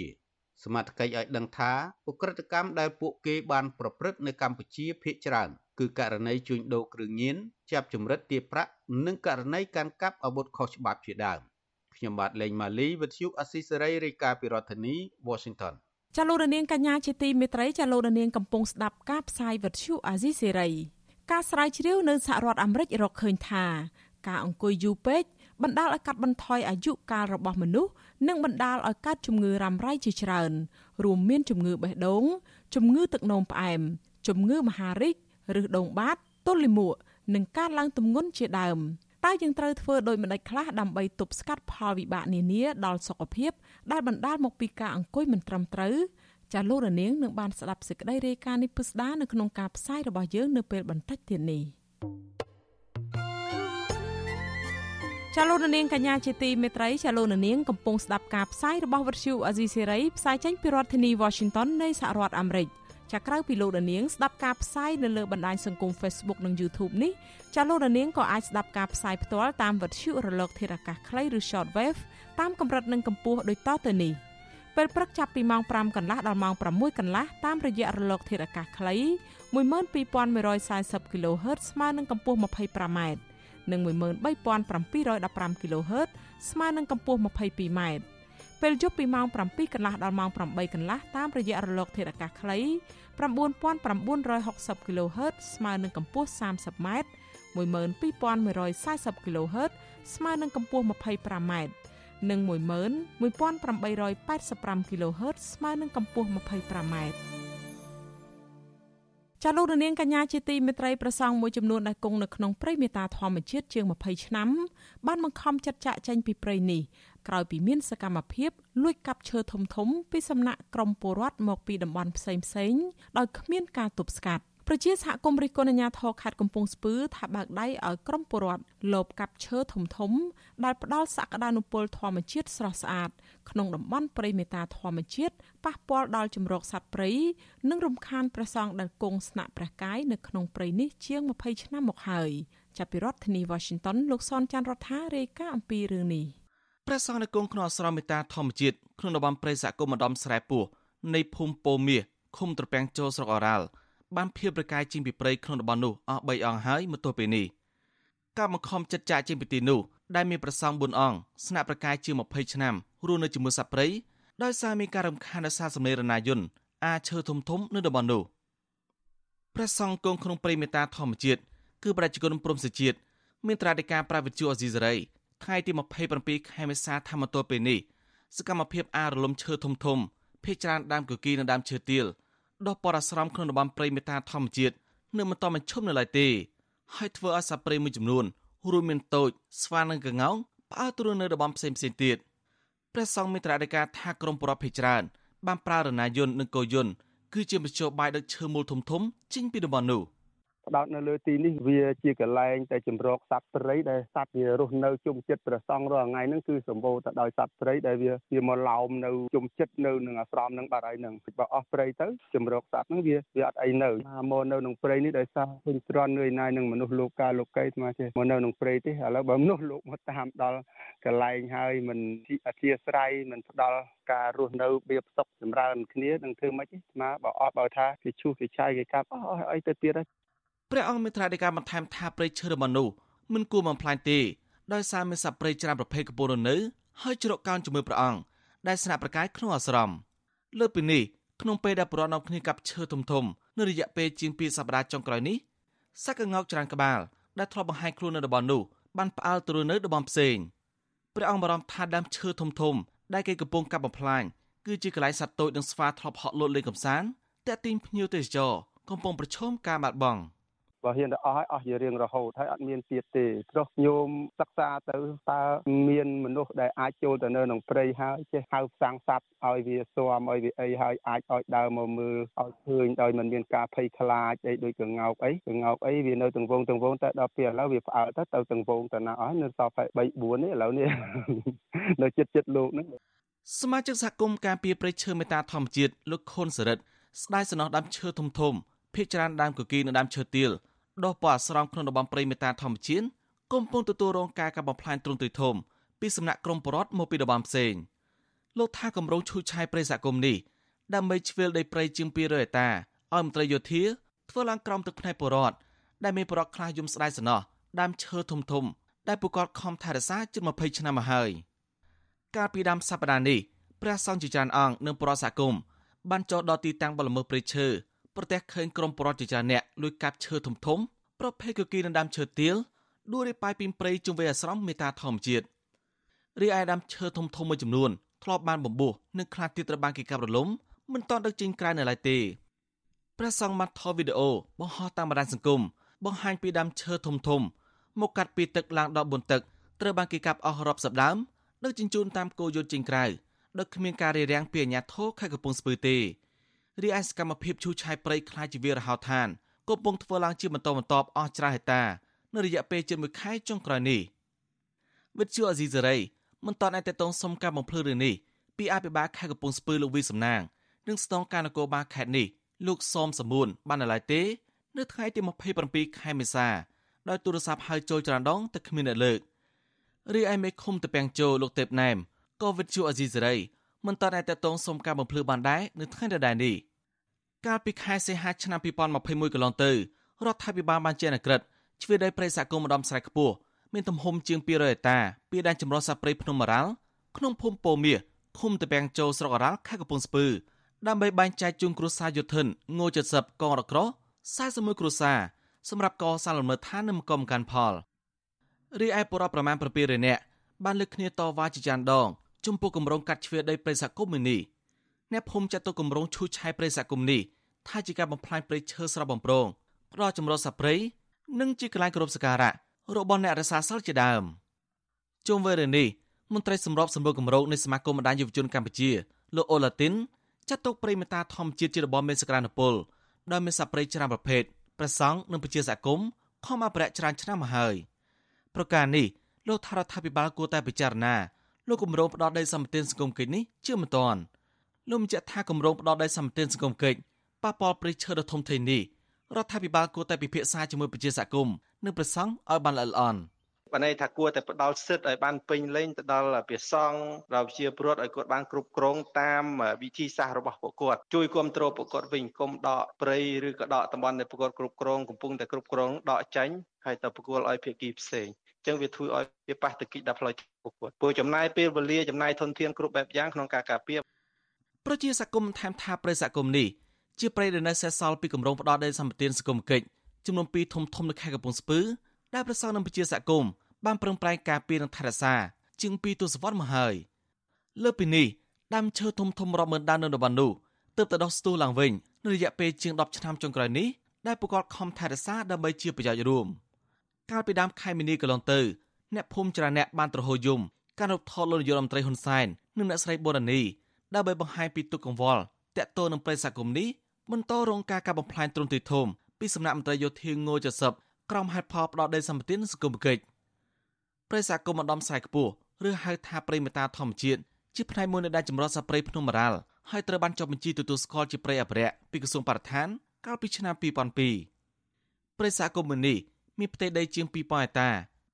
Speaker 13: សមត្ថកិច្ចឲ្យដឹងថាឧក្រិដ្ឋកម្មដែលពួកគេបានប្រព្រឹត្តនៅកម្ពុជាភាគច្រើន គឺករណីជួញដូរគ្រឿងញៀនចាប់ចម្រិតទារប្រាក់និងករណីកាន់កាប់អាវុធខុសច្បាប់ជាដើមខ្ញុំបាទលេងម៉ាលីវិទ្យុអស៊ីសេរីរាយការណ៍ពីរដ្ឋធានី Washington
Speaker 4: ចាលោករនាងកញ្ញាជាទីមេត្រីចាលោករនាងកំពុងស្ដាប់ការផ្សាយវិទ្យុអាស៊ីសេរីការស្រាវជ្រាវនៅសហរដ្ឋអាមេរិករកឃើញថា ការអង្គុយយូរពេកបណ្ដាលឲ្យកាត់បន្ថយអាយុកាលរបស់មនុស្សនិងបណ្ដាលឲ្យកើតជំងឺរ៉ាំរ៉ៃជាច្រើន រួមមានជំងឺបេះដូងជំងឺទឹកនោមផ្អែមជំងឺមហារីក ឬដូងបាតទល់លាមកនិងការឡើងទម្ងន់ជាដើមតើយើងត្រូវធ្វើដោយម្ដេចខ្លះដើម្បីទប់ស្កាត់ផលវិបាកនានាដល់សុខភាពដែលបណ្ដាលមកពីការអង្គុយមិនត្រឹមត្រូវចាលោករនាងនឹងបានស្ដាប់សេចក្តីរាយការណ៍នេះពិស្ដានៅក្នុងការផ្សាយរបស់យើងនៅពេលបន្តិចទៀតនេះចាលោករនាងកញ្ញាជាទីមេត្រីចាលោករនាងកំពុងស្ដាប់ការផ្សាយរបស់វិទ្យុអាស៊ីសេរីផ្សាយចេញពីរដ្ឋធានី Washington នៃសហរដ្ឋអាមេរិក ចាក្រៅពីលោករនាងស្ដាប់ការផ្សាយនៅលើបណ្ដាញសង្គម Facebook និង YouTube នេះចាលោករនាងក៏អាចស្ដាប់ការផ្សាយផ្ទាល់តាមវិទ្យុរលកធាតុអាកាសខ្លីឬ Shortwave តាមកម្រិតនិងកម្ពស់ដូចតទៅនេះពេលព្រឹកចាប់ពីម៉ោង5កន្លះដល់ម៉ោង6កន្លះតាមរយៈរលកធាតុអាកាសខ្លី12140 kHz ស្មើនឹងកម្ពស់ 25m និង13715 kHz ស្មើនឹងកម្ពស់ 22m ពេលយប់ពីម៉ោង7កន្លះដល់ម៉ោង8កន្លះតាមរយៈរលកធាតុអាកាសខ្លី9960 kHz ស្មើនឹងកម្ពស់ 30m 12140 kHz ស្មើនឹងកម្ពស់ 25m និង11885 kHz ស្មើនឹងកម្ពស់ 25m ចាលោករនាងកញ្ញាជាទីមេត្រីប្រសងមួយចំនួនដែលគង់នៅក្នុងព្រៃមេតាធម្មជាតិជាង20ឆ្នាំបានបង្ខំចិត្តចាក់ចេញពីព្រៃនេះ ក្រោយពីមានសកម្មភាពលួចកាប់ឈើធំធំពីសំណាក់ក្រុមពលរដ្ឋមកពីតំបន់ផ្សេងផ្សេងដោយគ្មានការទប់ស្កាត់ប្រជាសហគមន៍រិះគន់អាជ្ញាធរខេត្តកំពង់ស្ពឺថាបើកដៃឲ្យក្រុមពលរដ្ឋលបកាប់ឈើធំធំដែលផ្ដល់សក្តានុពលធម្មជាតិស្រស់ស្អាតក្នុងតំបន់ព្រៃមេតាធម្មជាតិប៉ះពាល់ដល់ជំរកសត្វព្រៃនិងរំខានព្រះសង្ឃដែលគង់ស្នាក់ព្រះកាយនៅក្នុងព្រៃនេះជាង20ឆ្នាំមកហើយចាប់ពីរដ្ឋធានី Washington លោកសនចាន់រដ្ឋារាយការណ៍អំពីរឿងនេះ
Speaker 16: ព្រះសង្ឃនៅគង់ក្នុងអាស្រមមេតាធម្មជាតិក្នុងតំបន់ព្រៃសហគមន៍ម្ដំស្រែពោះនៃភូមិពោមាសឃុំត្រពាំងចូលស្រុកអរ៉ាល់បានភៀបប្រកាយជាងពីព្រៃក្នុងតំបន់នោះអស់3អង្គហើយមកទល់ពេលនេះការបង្ខំចិត្តចាក់ជាងពីទីនោះដែលមានប្រសង4អង្គស្នាក់ប្រកាយជាង20ឆ្នាំរស់នៅជាមួយសត្វព្រៃដោយសារមានការរំខានដោយសារសម្លេងរណាយន្តអាឈើធំធំនៅតំបន់នោះព្រះសង្ឃគង់ក្នុងព្រៃមេតាធម្មជាតិគឺប្រជាជនព្រំសជាតិមានត្រាធិការប្រាវិទ្យាអេស៊ីសេរី ថ្ងៃទី27ខែមេសាថាមទល់ពេលនេះសកម្មភាពអារលំឈើធំធំភ ieck ច្រើនដើមគគីនិងដើមឈើទាលដុះបរអាស្រមក្នុងតំបន់ព្រៃមេតាធម្មជាតិនៅមិនតបញ្ឈប់នៅឡើយទេហើយធ្វើឲ្យសត្វព្រៃមួយចំនួនរួមមានតូចស្វានិងកងោងផ្អើលទ្រនៅតំបន់ផ្សេងផ្សេងទៀតព្រះសង្ឃមានត្រាធិការថាក្រមបរិបភេច្រើនបានប្រើរណាយន្តនិងកោយន្តគឺជាមធ្យោបាយដឹកឈើមូលធំធំចេញពីតំបន់នោះ។
Speaker 17: ផ្ដោតនៅលើទីនេះវាជាកន្លែងតែចម្រោកសត្វព្រៃដែលសត្វវារស់នៅជុំចិត្តព្រះសង្ឃរាល់ថ្ងៃហ្នឹងគឺសម្បូរទៅដោយសត្វព្រៃដែលវាវាមកឡោមនៅជុំចិត្តនៅនឹងអាស្រមហ្នឹងបាត់ហើយហ្នឹងបើអស់ព្រៃទៅចម្រោកសត្វហ្នឹងវាវាអត់អីនៅមកនៅក្នុងព្រៃនេះដោយសារឃើញទ្រាន់នឿយណាយនឹងមនុស្សលោកកាលោកីស្មើទេមកនៅក្នុងព្រៃទេឥឡូវបើមនុស្សលោកមកតាមដល់កន្លែងហើយមិនអធិស្ឋ័យមិនផ្ដល់ការរស់នៅបៀបសុខចម្រើនគ្នានឹងធ្វើម៉េចស្មើបើអស់បើថាគេឈូសគេឆាយគេកាប់អស់អីទៅទៀតហើយ
Speaker 16: ព្រះអង្គមានត្រាដីកាបន្ថែមថាព្រៃឈើរបស់នោះមិនគួរបំផ្លាញទេដោយសារមានសត្វព្រៃច្រើនប្រភេទកំពុងរស់នៅហើយជ្រកកោនជាមួយព្រះអង្គដែលស្នាក់ប្រកាយក្នុងអាស្រមលើពីនេះក្នុងពេលដែលប្រណំគ្នាកាប់ឈើធំធំនៅរយៈពេលជាង2សប្តាហ៍ចុងក្រោយនេះសក្កងោកច្រើនក្បាលដែលធ្លាប់បង្ហាញខ្លួននៅតំបន់នោះបានផ្អើលទៅនៅតំបន់ផ្សេងព្រះអង្គបារម្ភថាដើមឈើធំធំដែលគេកំពុងកាប់បំផ្លាញគឺជាកន្លែងសត្វតូចនិងស្វាធ្លាប់ហក់លោតលេងកំសាន្តតែទីងភ្ញៀវទេសចរកំពុងប្រឈមការបាត់បង់។
Speaker 17: បើហ៊ានទៅអស់ហើយអស់ជារៀងរហូតហើយអត់មានទៀតទេព្រោះញោមសិក្សាទៅតើមានមនុស្សដែលអាចចូលទៅនៅក្នុងព្រៃហើយចេះហៅផ្សាំងសัตว์ឲ្យវាស៊ាំឲ្យវាអីហើយអាចឲ្យដើរមកមើលឲ្យឃើញដោយមិនមានការភ័យខ្លាចអីដូចកងោកអីកងោកអីវានៅទាំងវងទាំងវងតែដល់ពេលឥឡូវវាផ្អើលទៅទៅទាំងវងទៅណាអស់នៅសល់តែ3 4នេះឥឡូវនេះនៅចិត្តចិត្តលោកហ្នឹង
Speaker 16: សមាជិកសហគមន៍ការពារព្រៃឈើមេតាធម្មជាតិលោកខុនសរិទ្ធស្ដាយសំណោះដើមឈើធំធំភ ieck ច្រើនដើមកគីនិងដើមឈើទាល ដុះពណ៌អាស្រមក្នុងតំបន់ព្រៃមេតាធម្មជាតិកំពុងទទួលរងការកាប់បំផ្លាញទ្រង់ទ្រាយធំពីសំណាក់ក្រមបរតមកពីតំបន់ផ្សេងលោកថាគម្រោងឈូសឆាយព្រៃសហគមន៍នេះដើម្បីជ្រឿលដីព្រៃជាង200ហិកតាឲ្យមន្ត្រីយោធាធ្វើឡើងក្រោមទឹកភ្នែកបរតដែលមានបរតខ្លះយំស្ដាយសំណោះដើមឈើធំធំ ដែលពួកគាត់ខំថែរក្សាជិត20ឆ្នាំមកហើយកាលពីដើមសប្តាហ៍នេះព្រះសង្ឃជាច្រើនអង្គនិងបរិស័គមបានចុះដល់ទីតាំងបលល្មើសព្រៃឈើ ប្រទះឃើញក្រុមបរិវត្តជាច្រើនអ្នកលួចកាប់ឈើធំធំប្រភេទគគីនិងដើមឈើទាលដួលរាយប៉ាយពីព្រៃជុំវិញអាស្រមមេតាធម្មជាតិរីឯដើមឈើធំធំមួយចំនួនធ្លាប់បានបំពុះនិងខ្លះទៀតត្រូវបានគេកាប់រលំមិនទាន់ដឹកចេញក្រៅនៅឡើយទេព្រះសង្ឃបានថតវីដេអូបង្ហោះតាមបណ្ដាញសង្គមបង្ហាញពីដើមឈើធំធំមកកាត់ពីទឹកឡើងដល់បួនទឹកត្រូវបានគេកាប់អស់រាប់សិបដើមដឹកជញ្ជូនតាមគោយន្តចេញក្រៅដោយគ្មានការរារាំងពីអាជ្ញាធរខេត្តកំពង់ស្ពឺទេ រីឯសកម្មភាពឈូសឆាយព្រៃខ្លាចជាវាលរហោឋានកំពុងធ្វើឡើងជាបន្តបន្ទាប់អស់ច្រើនហិតានៅរយៈពេលជិត1ខែចុងក្រោយនេះវិទ្យុអេស៊ីសេរីមិនតាន់អាចតតងសុំការបំភ្លឺរឿងនេះពីអភិបាលខេត្តកំពង់ស្ពឺលោកវីសំណាងនិងស្នងការនគរបាលខេត្តនេះលោកសំសមួនបាននៅឡើយទេនៅថ្ងៃទី27ខែមេសាដោយទូរស័ព្ទហៅចូលច្រានដងតែគ្មានអ្នកលើករីឯមេឃុំតពាំងជោលោកទេពណែមក៏វិទ្យុអេស៊ីសេរី មិនតាន់អាចតតងសុំការបំភ្លឺបានដែរនៅថ្ងៃដដែលនេះកាលពីខែសីហាឆ្នាំ2021កន្លងទៅរដ្ឋាភិបាលបានចេញអក្រិតជ្រឿដីព្រៃសហគមន៍ម្ដំស្រែខ្ពស់មានទំហំជាង200ហិកតាពីដែនចម្រុះសត្វព្រៃភ្នំអរ៉ាល់ក្នុងភូមិពោមាសឃុំតពាំងជោស្រុកអរ៉ាល់ខេត្តកំពង់ស្ពឺដើម្បីបែងចែកជូនគ្រួសារយុធិនងូ70កងរក្រ41គ្រួសារសម្រាប់កសាងលំនៅឋាននិងមកកំកាន់ផលរីឯបុរដ្ឋប្រមាណ700នាក់បានលើកគ្នាតវ៉ាជាចានដង ចំពោះគម្រោងកាត់ជ្រឿដីព្រៃសហគមន៍មួយនេះអ្នកភូមិចាត់ទុកគម្រោងឈូសឆាយព្រៃសហគមន៍នេះថាជាការបំផ្លាញព្រៃឈើស្រស់បំព្រងផ្ដល់ចម្រុះសត្វព្រៃនិងជាកន្លែងគោរពសក្ការៈរបស់អ្នករសារសិលជាដើមជុំវិញរឿងនេះមន្ត្រីសម្របសម្រួលគម្រោងនៃសមាគមបណ្ដាញយុវជនកម្ពុជាលោកអូឡាទីនចាត់ទុកព្រៃមេតាធម្មជាតិជារបស់មានសក្តានុពលដោយមានសត្វព្រៃច្រើនប្រភេទប្រសង់និងប្រជាសហគមន៍ខំអភិរក្សច្រើនឆ្នាំមកហើយប្រការនេះលោកថារដ្ឋាភិបាលគួរតែពិចារណា លោកគម្រោងផ្ដោតដីសម្បត្តិសង្គមកិច្ចនេះជាមិនតាន់លោកបញ្ជាក់ថាគម្រោងផ្ដោតដីសម្បត្តិសង្គមកិច្ចប៉ះពាល់ព្រៃឈើដ៏ធំធេងនេះរដ្ឋាភិបាលគួរតែពិភាក្សាជាមួយប្រជាសហគមន៍និងប្រសង់ឲ្យបានល្អិតល្អន់
Speaker 18: បានន័យថាគួរតែផ្ដល់សិទ្ធិឲ្យបានពេញលេញទៅដល់ព្រះសង្ឃដល់ជាពលរដ្ឋឲ្យគាត់បានគ្រប់គ្រងតាមវិធីសាស្ត្ររបស់ពួកគាត់ជួយគ្រប់គ្រងពួកគាត់វិញគុំដកព្រៃឬក៏ដកតំបន់ដែលពួកគាត់គ្រប់គ្រងកំពុងតែគ្រប់គ្រងដកចាញ់ហើយទៅប្រគល់ឲ្យភាគីផ្សេងអញ្ចឹងវាធ្វើឲ្យវាប៉ះទង្គិចដល់ផ្លូវពួកគាត់ព្រោះចំណាយពេលវេលាចំណាយធនធានគ្រប់បែបយ៉ាងក្នុងការការពារ
Speaker 16: ប្រជាសកម្មថែមថាប្រេសកម្មនេះជាប្រៃដែលនៅសេសសល់ពីគម្រោងផ្ដោតដីសម្បត្តិសង្គមកិច្ចចំនួន2ធំធំនៅខេត្តកំពង់ស្ពឺដែលប្រសងនឹងប្រជាសកម្មបានប្រឹងប្រែងការពារនិងថែរក្សាជាង2ទសវត្សរ៍មកហើយលើពីនេះដើមឈើធំធំរាប់ម៉ឺនដើមនៅតំបន់នោះទើបតែដុះស្ទុះឡើងវិញនៅរយៈពេលជាង10ឆ្នាំចុងក្រោយនេះដែលប្រកបខំថែរក្សាដើម្បីជាប្រយោជន៍រួម កាលពីដើមខែមីនាកន្លងទៅអ្នកភូមិច្រាអ្នកបានត្រហូយយំការរត់ថតលោកនាយករដ្ឋមន្ត្រីហ៊ុនសែននិងអ្នកស្រីបូរ៉ានីដើម្បីបង្ហាញពីទុកកង្វល់តាក់ទងនឹងប្រិយសង្គមនេះបន្តរងការកាប់បំផ្លាញទ្រង់ទ្រាយធំពីសំណាក់មន្ត្រីយោធាងូ70ក្រោមហេតុផលផ្ដោតដីសម្បត្តិសង្គមគិច្ចប្រិយសង្គមម្ដំខ្សែខ្ពស់ឬហៅថាប្រិយមេតាធម្មជាតិជាផ្នែកមួយនៃដែនចម្រុះសត្វព្រៃភ្នំមរ៉ាល់ហើយត្រូវបានចុះបញ្ជីទទួលស្គាល់ជាព្រៃអភិរក្សពីក្រសួងបរិស្ថានកាលពីឆ្នាំ2002ប្រិយសង្គមនេះ មានផ្ទៃដីជាង2000ហិកតា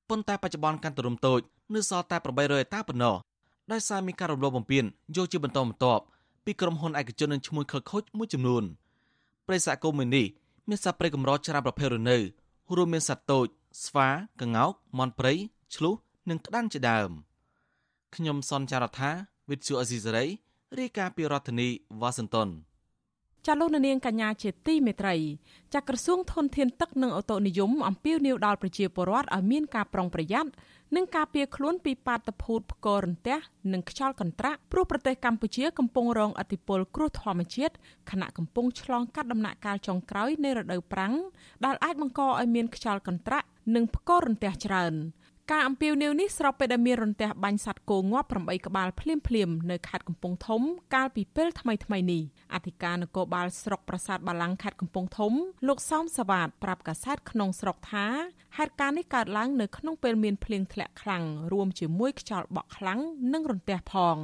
Speaker 16: ប៉ុន្តែបច្ចុប្បន្នកាន់តែរំតូចនៅសល់តែ800ហិកតាប៉ុណ្ណោះដោយសារមានការរំលោភបំពានយកជាបន្តបន្ទាប់ពីក្រុមហ៊ុនឯកជននិងឈ្មួញខិលខូចមួយចំនួនព្រៃសហគមន៍នេះមានសត្វព្រៃកម្រច្រើនប្រភេទរនៅរួមមានសត្វតូច ស្វាក្ងោកមាន់ព្រៃឆ្លុះនិងក្តាន់ជាដើមខ្ញុំសនចាររថាវិទ្យុអេស៊ីសរ៉ៃរាយការណ៍ពីរដ្ឋធានីវ៉ាស៊ីនតោន
Speaker 4: ចាលោកនាងកញ្ញាជាទីមេត្រីចាក្រសួងធនធានទឹកនិងអូតូនិយមអំពាវនាវដល់ប្រជាពលរដ្ឋឲ្យមានការប្រុងប្រយ័ត្ននិងការពារខ្លួនពីបាតុភូតផ្គររន្ទះនិងខ្យល់កន្ត្រាក់ព្រោះប្រទេសកម្ពុជាកំពុងរងឥទ្ធិពលគ្រោះធម្មជាតិខណៈកំពុងឆ្លងកាត់ដំណាក់កាលចុងក្រោយនៃរដូវប្រាំងដែលអាចបង្កឲ្យមានខ្យល់កន្ត្រាក់និងផ្គររន្ទះច្រើន ការអំពាវនាវនេះស្របពេលដែលមានរន្ទះបាញ់សត្វគោងាប់8ក្បាលភ្លាមភ្លាមនៅខេត្តកំពង់ធំ កាលពីពេលថ្មីថ្មីនេះអធិការនគរបាលស្រុកប្រាសាទបាឡាំងខេត្តកំពង់ធំ លោកសោមសវ៉ាតប្រាប់កាសែតក្នុងស្រុកថាហេតុការណ៍នេះកើតឡើងនៅក្នុងពេលមានភ្លៀងធ្លាក់ខ្លាំងរួមជាមួយខ្យល់បក់ខ្លាំងនិងរន្ទះផង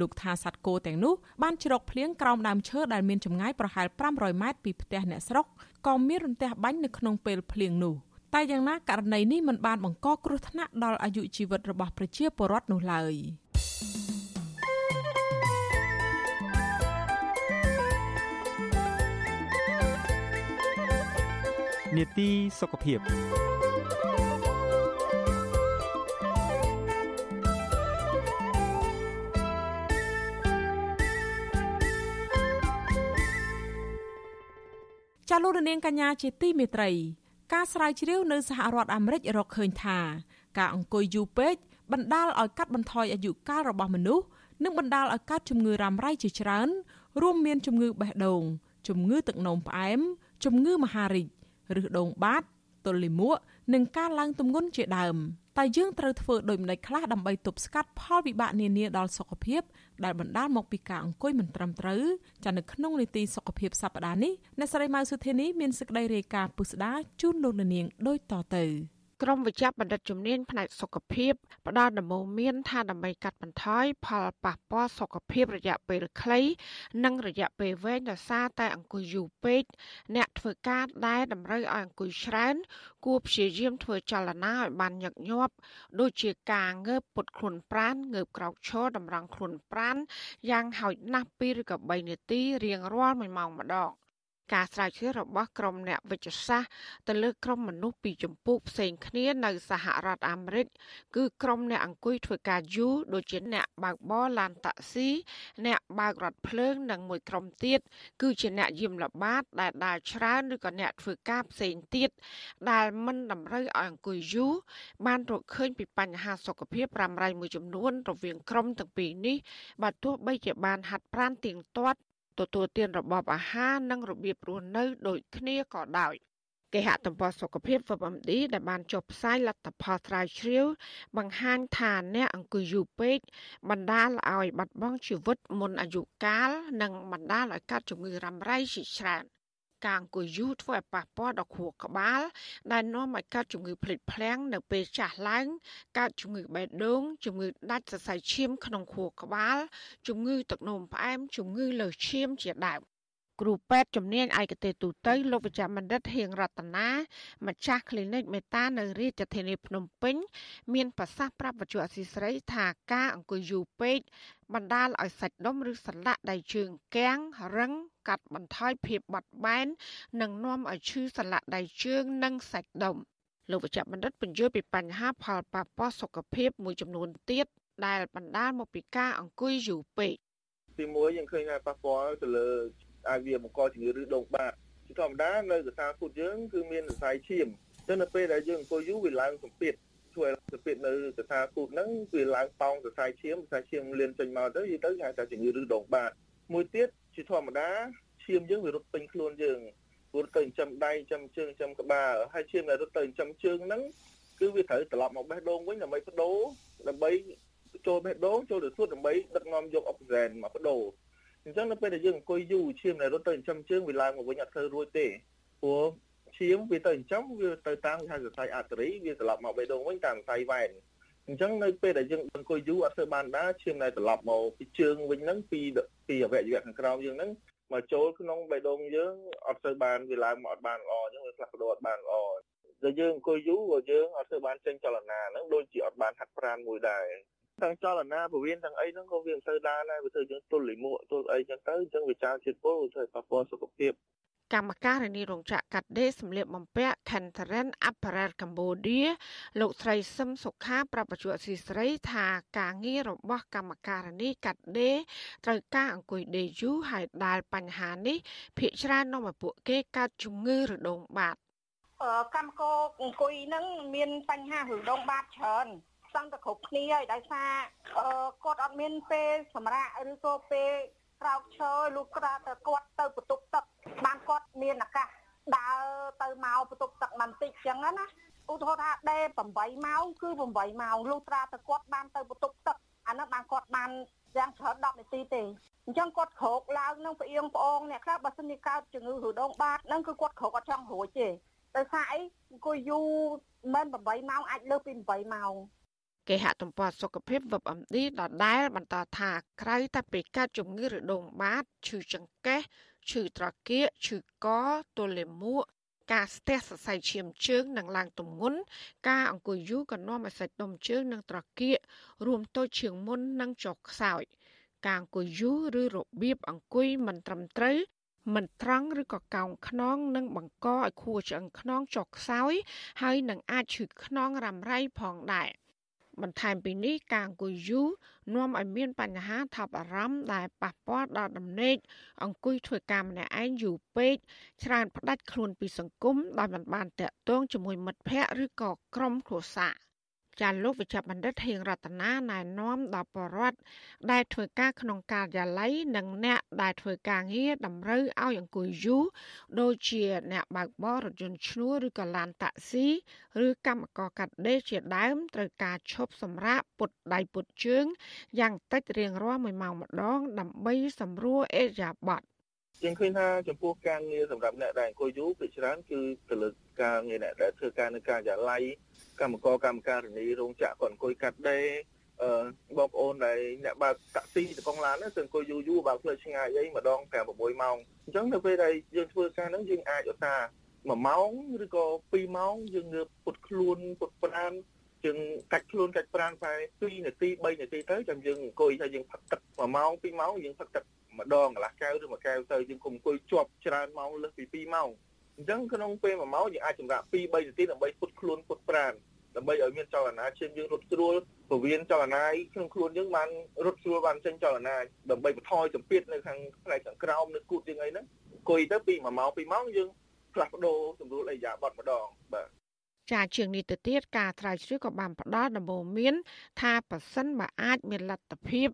Speaker 4: លោកថាសត្វគោទាំងនោះបានជ្រកភ្លៀងក្រោមដើមឈើដែលមានចម្ងាយប្រហែល500ម៉ែត្រពីផ្ទះអ្នកស្រុកក៏មានរន្ទះបាញ់នៅក្នុងពេលភ្លៀងនោះ។ តែយ៉ាងណាករណីនេះមិនបានបង្កគ្រោះថ្នាក់ដល់អាយុជីវិតរបស់ប្រជាពលរដ្ឋនោះឡើយ
Speaker 2: នេតិសុខភាព
Speaker 4: ចាលោករនាងកញ្ញាជាទីមេត្រី ការស្រាវជ្រាវនៅសហរដ្ឋអាមេរិករកឃើញថាការអង្គុយយូរពេកបណ្ដាលឲ្យកាត់បន្ថយអាយុកាលរបស់មនុស្សនិងបណ្ដាលឲ្យកើតជំងឺរ៉ាំរ៉ៃជាច្រើន រួមមានជំងឺបេះដូង ជំងឺទឹកនោមផ្អែម ជំងឺមហារីកឬសដូងបាតទល់លាមកនិងការឡើងទម្ងន់ជាដើម តែយើងត្រូវធ្វើដូចម្តេចខ្លះដើម្បីទប់ស្កាត់ផលវិបាកនានាដល់សុខភាពដែលបណ្ដាលមកពីការអង្គុយមិនត្រឹមត្រូវចានៅក្នុងនីតិសុខភាពសប្តាហ៍នេះអ្នកស្រីម៉ៅសុធានីមានសេចក្តីរាយការណ៍ពុស្ដាជូនលោកនាងដូចតទៅ។
Speaker 19: ក្រមវិជ្ជាបណ្ឌិតជំនាញផ្នែកសុខភាពផ្ដល់ដំបូន្មានថាដើម្បីកាត់បន្ថយផលប៉ះពាល់សុខភាពរយៈពេលខ្លី និងរយៈពេលវែងដោយសារតែអង្គុយយូរពេកអ្នកធ្វើការដែលតម្រូវឲ្យអង្គុយច្រើន គួរព្យាយាមធ្វើចលនាឲ្យបានញឹកញាប់ដូចជាការងើបពុតខ្លួនប្រានងើបក្រោកឈរតម្រង់ខ្លួនប្រានយ៉ាងហោចណាស់2ឬក៏3នាទីរៀងរាល់1ម៉ោងម្ដង ការស្រាវជ្រាវរបស់ក្រុមអ្នកវិទ្យាសាស្ត្រទៅលើក្រុមមនុស្សពីចម្ពោះផ្សេងគ្នានៅសហរដ្ឋអាមេរិកគឺក្រុមអ្នកអង្គុយធ្វើការយូរដូចជាអ្នកបើកបរឡានតាក់ស៊ីអ្នកបើករថភ្លើងនិងមួយក្រុមទៀតគឺជាអ្នកយាមល្បាតដែលដើរច្រើនឬក៏អ្នកធ្វើការផ្សេងទៀតដែលមិនតម្រូវឲ្យអង្គុយយូរបានរកឃើញពីបញ្ហាសុខភាពរ៉ាំរ៉ៃមួយចំនួនរវាងក្រុមទាំងពីរនេះបើទោះបីជាបានហាត់ប្រាណទៀងទាត់ ទទួលទានរបបអាហារនិងរបៀបរស់នៅដូចគ្នាក៏ដោយគេហទំព័រសុខភាព WebMD ដែលបានចុះផ្សាយលទ្ធផលស្រាវជ្រាវ បង្ហាញថាអ្នកអង្គុយយូរពេកបណ្ដាលឲ្យបាត់បង់ជីវិតមុនអាយុកាល និងបណ្ដាលឲ្យកើតជំងឺរ៉ាំរ៉ៃជាច្រើន ការអង្គុយយូរធ្វើឲ្យប៉ះពាល់ដល់ខួរក្បាល ដែលនាំឲ្យកើតជំងឺភ្លេចភ្លាំងនៅពេលចាស់ឡើងកើតជំងឺបេះដូងជំងឺដាច់សរសៃឈាមក្នុងខួរក្បាល ជំងឺទឹកនោមផ្អែមជំងឺលើសឈាមជាដើមគ្រូពេទ្យជំនាញឯកទេសទូទៅលោកវិជ្ជបណ្ឌិតហៀងរតនាម្ចាស់ clinic មេតានៅរាជធានីភ្នំពេញ មានប្រសាសន៍ប្រាប់វិទ្យុអសីស្រីថាការអង្គុយយូរពេក បណ្ដាលឲ្យសាច់ដុំឬសន្លាក់ដៃជើងគាំងរឹងកាត់បន្ថយភាពបត់បែននិងនាំឲ្យឈឺសន្លាក់ដៃជើងនិងសាច់ដុំលោកវិជ្ជបណ្ឌិតបញ្យល់ពីបញ្ហាផលប៉ះពាល់សុខភាពមួយចំនួនទៀតដែលបណ្ដាលមកពីការអង្គុយយូរពេក
Speaker 20: ទីមួយយើងឃើញថាប៉ះពាល់ទៅលើអាចវាបង្កជំងឺឬដងបាតជាធម្មតានៅកសាពុតយើងគឺមានសរសៃឈាមអញ្ចឹងនៅពេលដែលយើងអង្គុយយូរវាឡើងសម្ពាធ ជួយឲ្យសម្ពាធនៅកសាពុតហ្នឹងវាឡើងប៉ោងសរសៃឈាមសរសៃឈាមលៀនចេញមកទៅយីទៅគេហៅថាជំងឺឬដងបាតមួយទៀតជាធម្មតាឈាមយើងវារត់ពេញខ្លួនយើងរត់ទៅចិញ្ចឹមដៃចិញ្ចឹមជើងចិញ្ចឹមក្បាលហើយឈាមដែលរត់ទៅចិញ្ចឹមជើងហ្នឹងគឺវាត្រូវត្រឡប់មកបេះដូងវិញដើម្បីបដូរដើម្បីចូលបេះដូងចូលទៅសួតដើម្បីដឹកនាំយកអុកស៊ីហ្សែនមកបដូរអញ្ចឹងនៅពេលដែលយើងអង្គុយយូរឈាមដែលរត់ទៅចិញ្ចឹមជើងវាឡើងមកវិញអត់ធ្វើរួចទេព្រោះ ឈាមវាទៅចិញ្ចឹមវាទៅតាមគេហៅសរសៃអាតរីវាត្រឡប់មកបេះដូងវិញតាមសរសៃវ៉ែនអញ្ចឹងនៅពេលដែលយើងអង្គុយយូរអត់ធ្វើបានដែរឈាមដែលត្រឡប់មកពីជើងវិញហ្នឹងពីពីអវយវៈខាងក្រោមយើងហ្នឹងមកចូលក្នុងបេះដូងយើងអត់ទៅបានវាឡើងមកអត់បានល្អអញ្ចឹងវាផ្លាស់ប្ដូរអត់បានល្អតែយើងអង្គុយយូរក៏យើងអត់ធ្វើបានចេញចលនាហ្នឹងដូចជាអត់បានហាត់ប្រាណមួយដែរទាំងចលនាពវៀនទាំងអីហ្នឹងក៏វាមិនទៅដែរដែរវាធ្វើយើងទល់លិមួកទល់អីចឹងទៅអញ្ចឹងវាចាលជាតិពុលធ្វើប៉ះពាល់សុខភាព
Speaker 19: កម្មការនីរោងចក្រកាត់ដេរសម្លៀកបំពាក់ Kentaren Apparel Cambodia លោកស្រីសឹមសុខាប្រាប់បច្ចុប្បន្នស៊ីស្រីថាការងាររបស់កម្មការនីកាត់ដេរត្រូវការអង្គុយដេរយូរហើយដែលបញ្ហានេះភាគច្រើននាំឲ្យពួកគេកើតជំងឺរដូងបាត
Speaker 21: កម្មករអង្គុយហ្នឹងមានបញ្ហារដូងបាតច្រើនសឹងតែគ្រប់គ្នាហើយដោយសារគាត់អត់មានពេលសម្រាប់ឬក៏ពេលក្រោកឈរលុះក្រាទៅគាត់ទៅបន្ទប់ទឹក បានគាត់មានឱកាសដើរទៅមកបន្ទប់ទឹកបន្តិចចឹងណាឧទាហរណ៍ថាដេ8ម៉ោងគឺ8ម៉ោងលុះត្រាទៅគាត់បានទៅបន្ទប់ទឹកអានោះបានគាត់បានយ៉ាងច្រើន10នាទីទេអញ្ចឹងគាត់ក្រោកឡើងនឹងផ្អៀងប្អងអ្នកខ្លះបើសិនជាកើតជំងឺរដូងបាតហ្នឹងគឺគាត់ក្រោកអត់ចង់រួចទេដោយសារអីអង្គុយយូរមិន8ម៉ោងអាចលើសពី8ម៉ោង
Speaker 19: គេហទំព័រសុខភាព WebMD ដដែលបន្តថាក្រៅតែពីកើតជំងឺរដូងបាតឈឺចង្កេះ ឈឺត្រគាកឈឺកទល់លាមកការស្ទះសរសៃឈាមជើងនិងឡើងទម្ងន់ការអង្គុយយូរក៏នាំឲ្យសាច់ដុំជើងនិងត្រគាករួមតូចជាងមុននិងចុះខ្សោយការអង្គុយយូរឬរបៀបអង្គុយមិនត្រឹមត្រូវមិនត្រង់ឬក៏កោងខ្នងនឹងបង្កឲ្យខួរឆ្អឹងខ្នងចុះខ្សោយហើយនឹងអាចឈឺខ្នងរ៉ាំរ៉ៃផងដែរ បន្ថែមពីនេះការអង្គុយយូរនាំឲ្យមានបញ្ហាថប់អារម្មណ៍ដែលប៉ះពាល់ដល់ដំណេកអង្គុយធ្វើការម្នាក់ឯងយូរពេកច្រើនផ្ដាច់ខ្លួនពីសង្គមដោយមិនបានតាក់ទងជាមួយមិត្តភ័ក្តិឬក៏ក្រុមគ្រួសារ ចាលោកវិជ្ជបណ្ឌិតហៀងរតនាណែនាំដល់បរដ្ឋដែលធ្វើការក្នុងការិយាល័យនិងអ្នកដែលធ្វើការងារតម្រូវឲ្យអង្គុយយូរដូចជាអ្នកបើកបររថយន្តឈ្នួលឬក៏ឡានតាក់ស៊ីឬកម្មករកាត់ដេរជាដើមត្រូវការឈប់សម្រាកពុតដៃពុតជើងយ៉ាងតិចរៀងរាល់1ម៉ោងម្ដង ដើម្បីសម្រួលអេរយាប័ត
Speaker 20: យើងឃើញថាចំពោះការងារសម្រាប់អ្នកដែលអង្គុយយូរភាគច្រើនគឺទៅលើការងារអ្នកដែលធ្វើការនៅការិយាល័យ កម្មករកម្មការិនីរោងចក្រគាត់អង្គុយកាត់ដេរអឺបងប្អូនដែលអ្នកបើកតាក់ស៊ីទៅកងឡានហ្នឹងគឺអង្គុយយូរយូរបើផ្លូវឆ្ងាយអីម្ដង5 6ម៉ោងអញ្ចឹងនៅពេលដែលយើងធ្វើការហ្នឹងយើងអាចឧស្សាហ៍1ម៉ោងឬក៏2ម៉ោងយើងងើបពុតខ្លួនពុតប្រានយើងកាច់ខ្លួនកាច់ប្រានតែ2នាទី3នាទីទៅចាំយើងអង្គុយថាយើងផឹកទឹក1ម៉ោង2ម៉ោងយើងផឹកទឹកម្ដងកន្លះកែវឬមួយកែវទៅយើងគុំអង្គុយជាប់ច្រើនម៉ោងលើសពី2ម៉ោង អញ្ចឹងក្នុងពេល1ម៉ោងយើងអាចសម្រាប់2 3នាទីដើម្បីពុតខ្លួនពុតប្រានដើម្បីឲ្យមានចលនាឈាមយើងរត់ស្រួលពវៀនចលនាក្នុងខ្លួនយើងបានរត់ស្រួលបានចេញចលនាដើម្បីបន្ថយសម្ពាធនៅខាងផ្នែកខាងក្រោមនៅគូតយើងអីហ្នឹងអង្គុយទៅពី1ម៉ោង2ម៉ោងយើងផ្លាស់ប្ដូរសម្រួលអីយ៉ាបត់ម្ដងបាទ
Speaker 19: ចាជាងនេះទៅទៀតការត្រាវជ្រាវក៏បានផ្ដល់ដំបូន្មាន ថាប៉ះសិនបើអាចមានលទ្ធភាព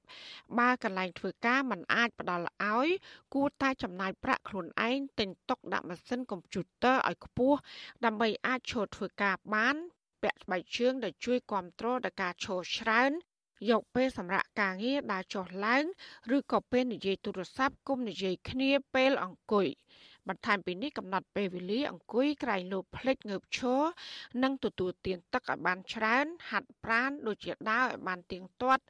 Speaker 19: បើកន្លែងធ្វើការมันអាចផ្ដល់ឲ្យ គួរតែចំណាយប្រាក់ខ្លួនឯងទិញតុកដាក់ម៉ាស៊ីនកុំព្យូទ័រឲ្យខ្ពស់ដើម្បីអាចឈរធ្វើការបានពាក់ស្បែកជើងដែលជួយគ្រប់គ្រងដល់ការឈរច្រើនយកពេលសម្រាប់ការងារដើរចុះឡើង ឬក៏ពេលនិយាយទូរស័ព្ទគុំនិយាយគ្នាពេលអង្គុយ បន្ថែមពីនេះកំណត់ពេលវេលាអង្គុយក្រែងលោភ្លេចងើបឈរនិងទទួលទានទឹកឲ្យបានច្រើន ហាត់ប្រាណដូចជាដើរឲ្យបានទៀងទាត់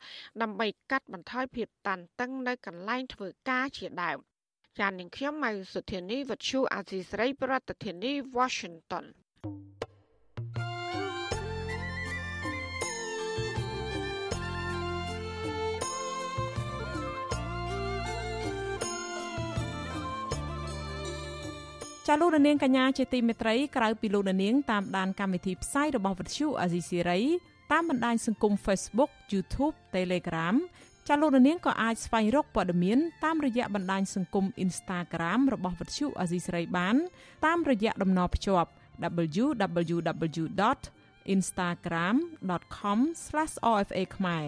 Speaker 19: ដើម្បីកាត់បន្ថយភាពតានតឹងនៅកន្លែងធ្វើការជាដើមចាននាងខ្ញុំម៉ៅសុធានីវັດឈូអាស៊ីស្រីប្រធានាធិបតី Washington
Speaker 4: ចាលោកនាងកញ្ញាជាទីមេត្រីក្រៅពីលោកនាងតាមដានកម្មវិធីផ្សាយរបស់វិទ្យុអាស៊ីសេរីតាមបណ្ដាញសង្គម Facebook YouTube Telegram ចាលោកនាងក៏អាចស្វែងរកព័ត៌មានតាមរយៈបណ្ដាញសង្គម Instagram របស់វិទ្យុអាស៊ីសេរីបាន តាមរយៈតំណភ្ជាប់ www.instagram.com/rfa ខ្មែរ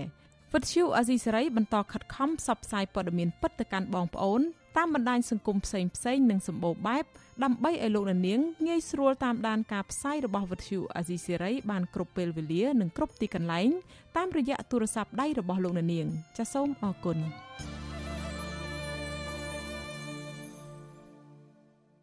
Speaker 4: វិទ្យុអាស៊ីសេរីបន្តខិតខំផ្សព្វផ្សាយព័ត៌មានពិតទៅកាន់បងប្អូនតាមបណ្ដាញសង្គមផ្សេងៗនិងសម្បូរបែបដើម្បីឲ្យលោកនាងងាយស្រួលតាមដានការផ្សាយរបស់វិទ្យុអាស៊ីសេរីបានគ្រប់ពេលវេលានិងគ្រប់ទីកន្លែងតាមរយៈទូរស័ព្ទដៃរបស់លោកនាងចាសសូមអរគុណ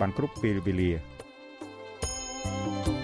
Speaker 2: បានគ្រប់ពេលវេលា thank you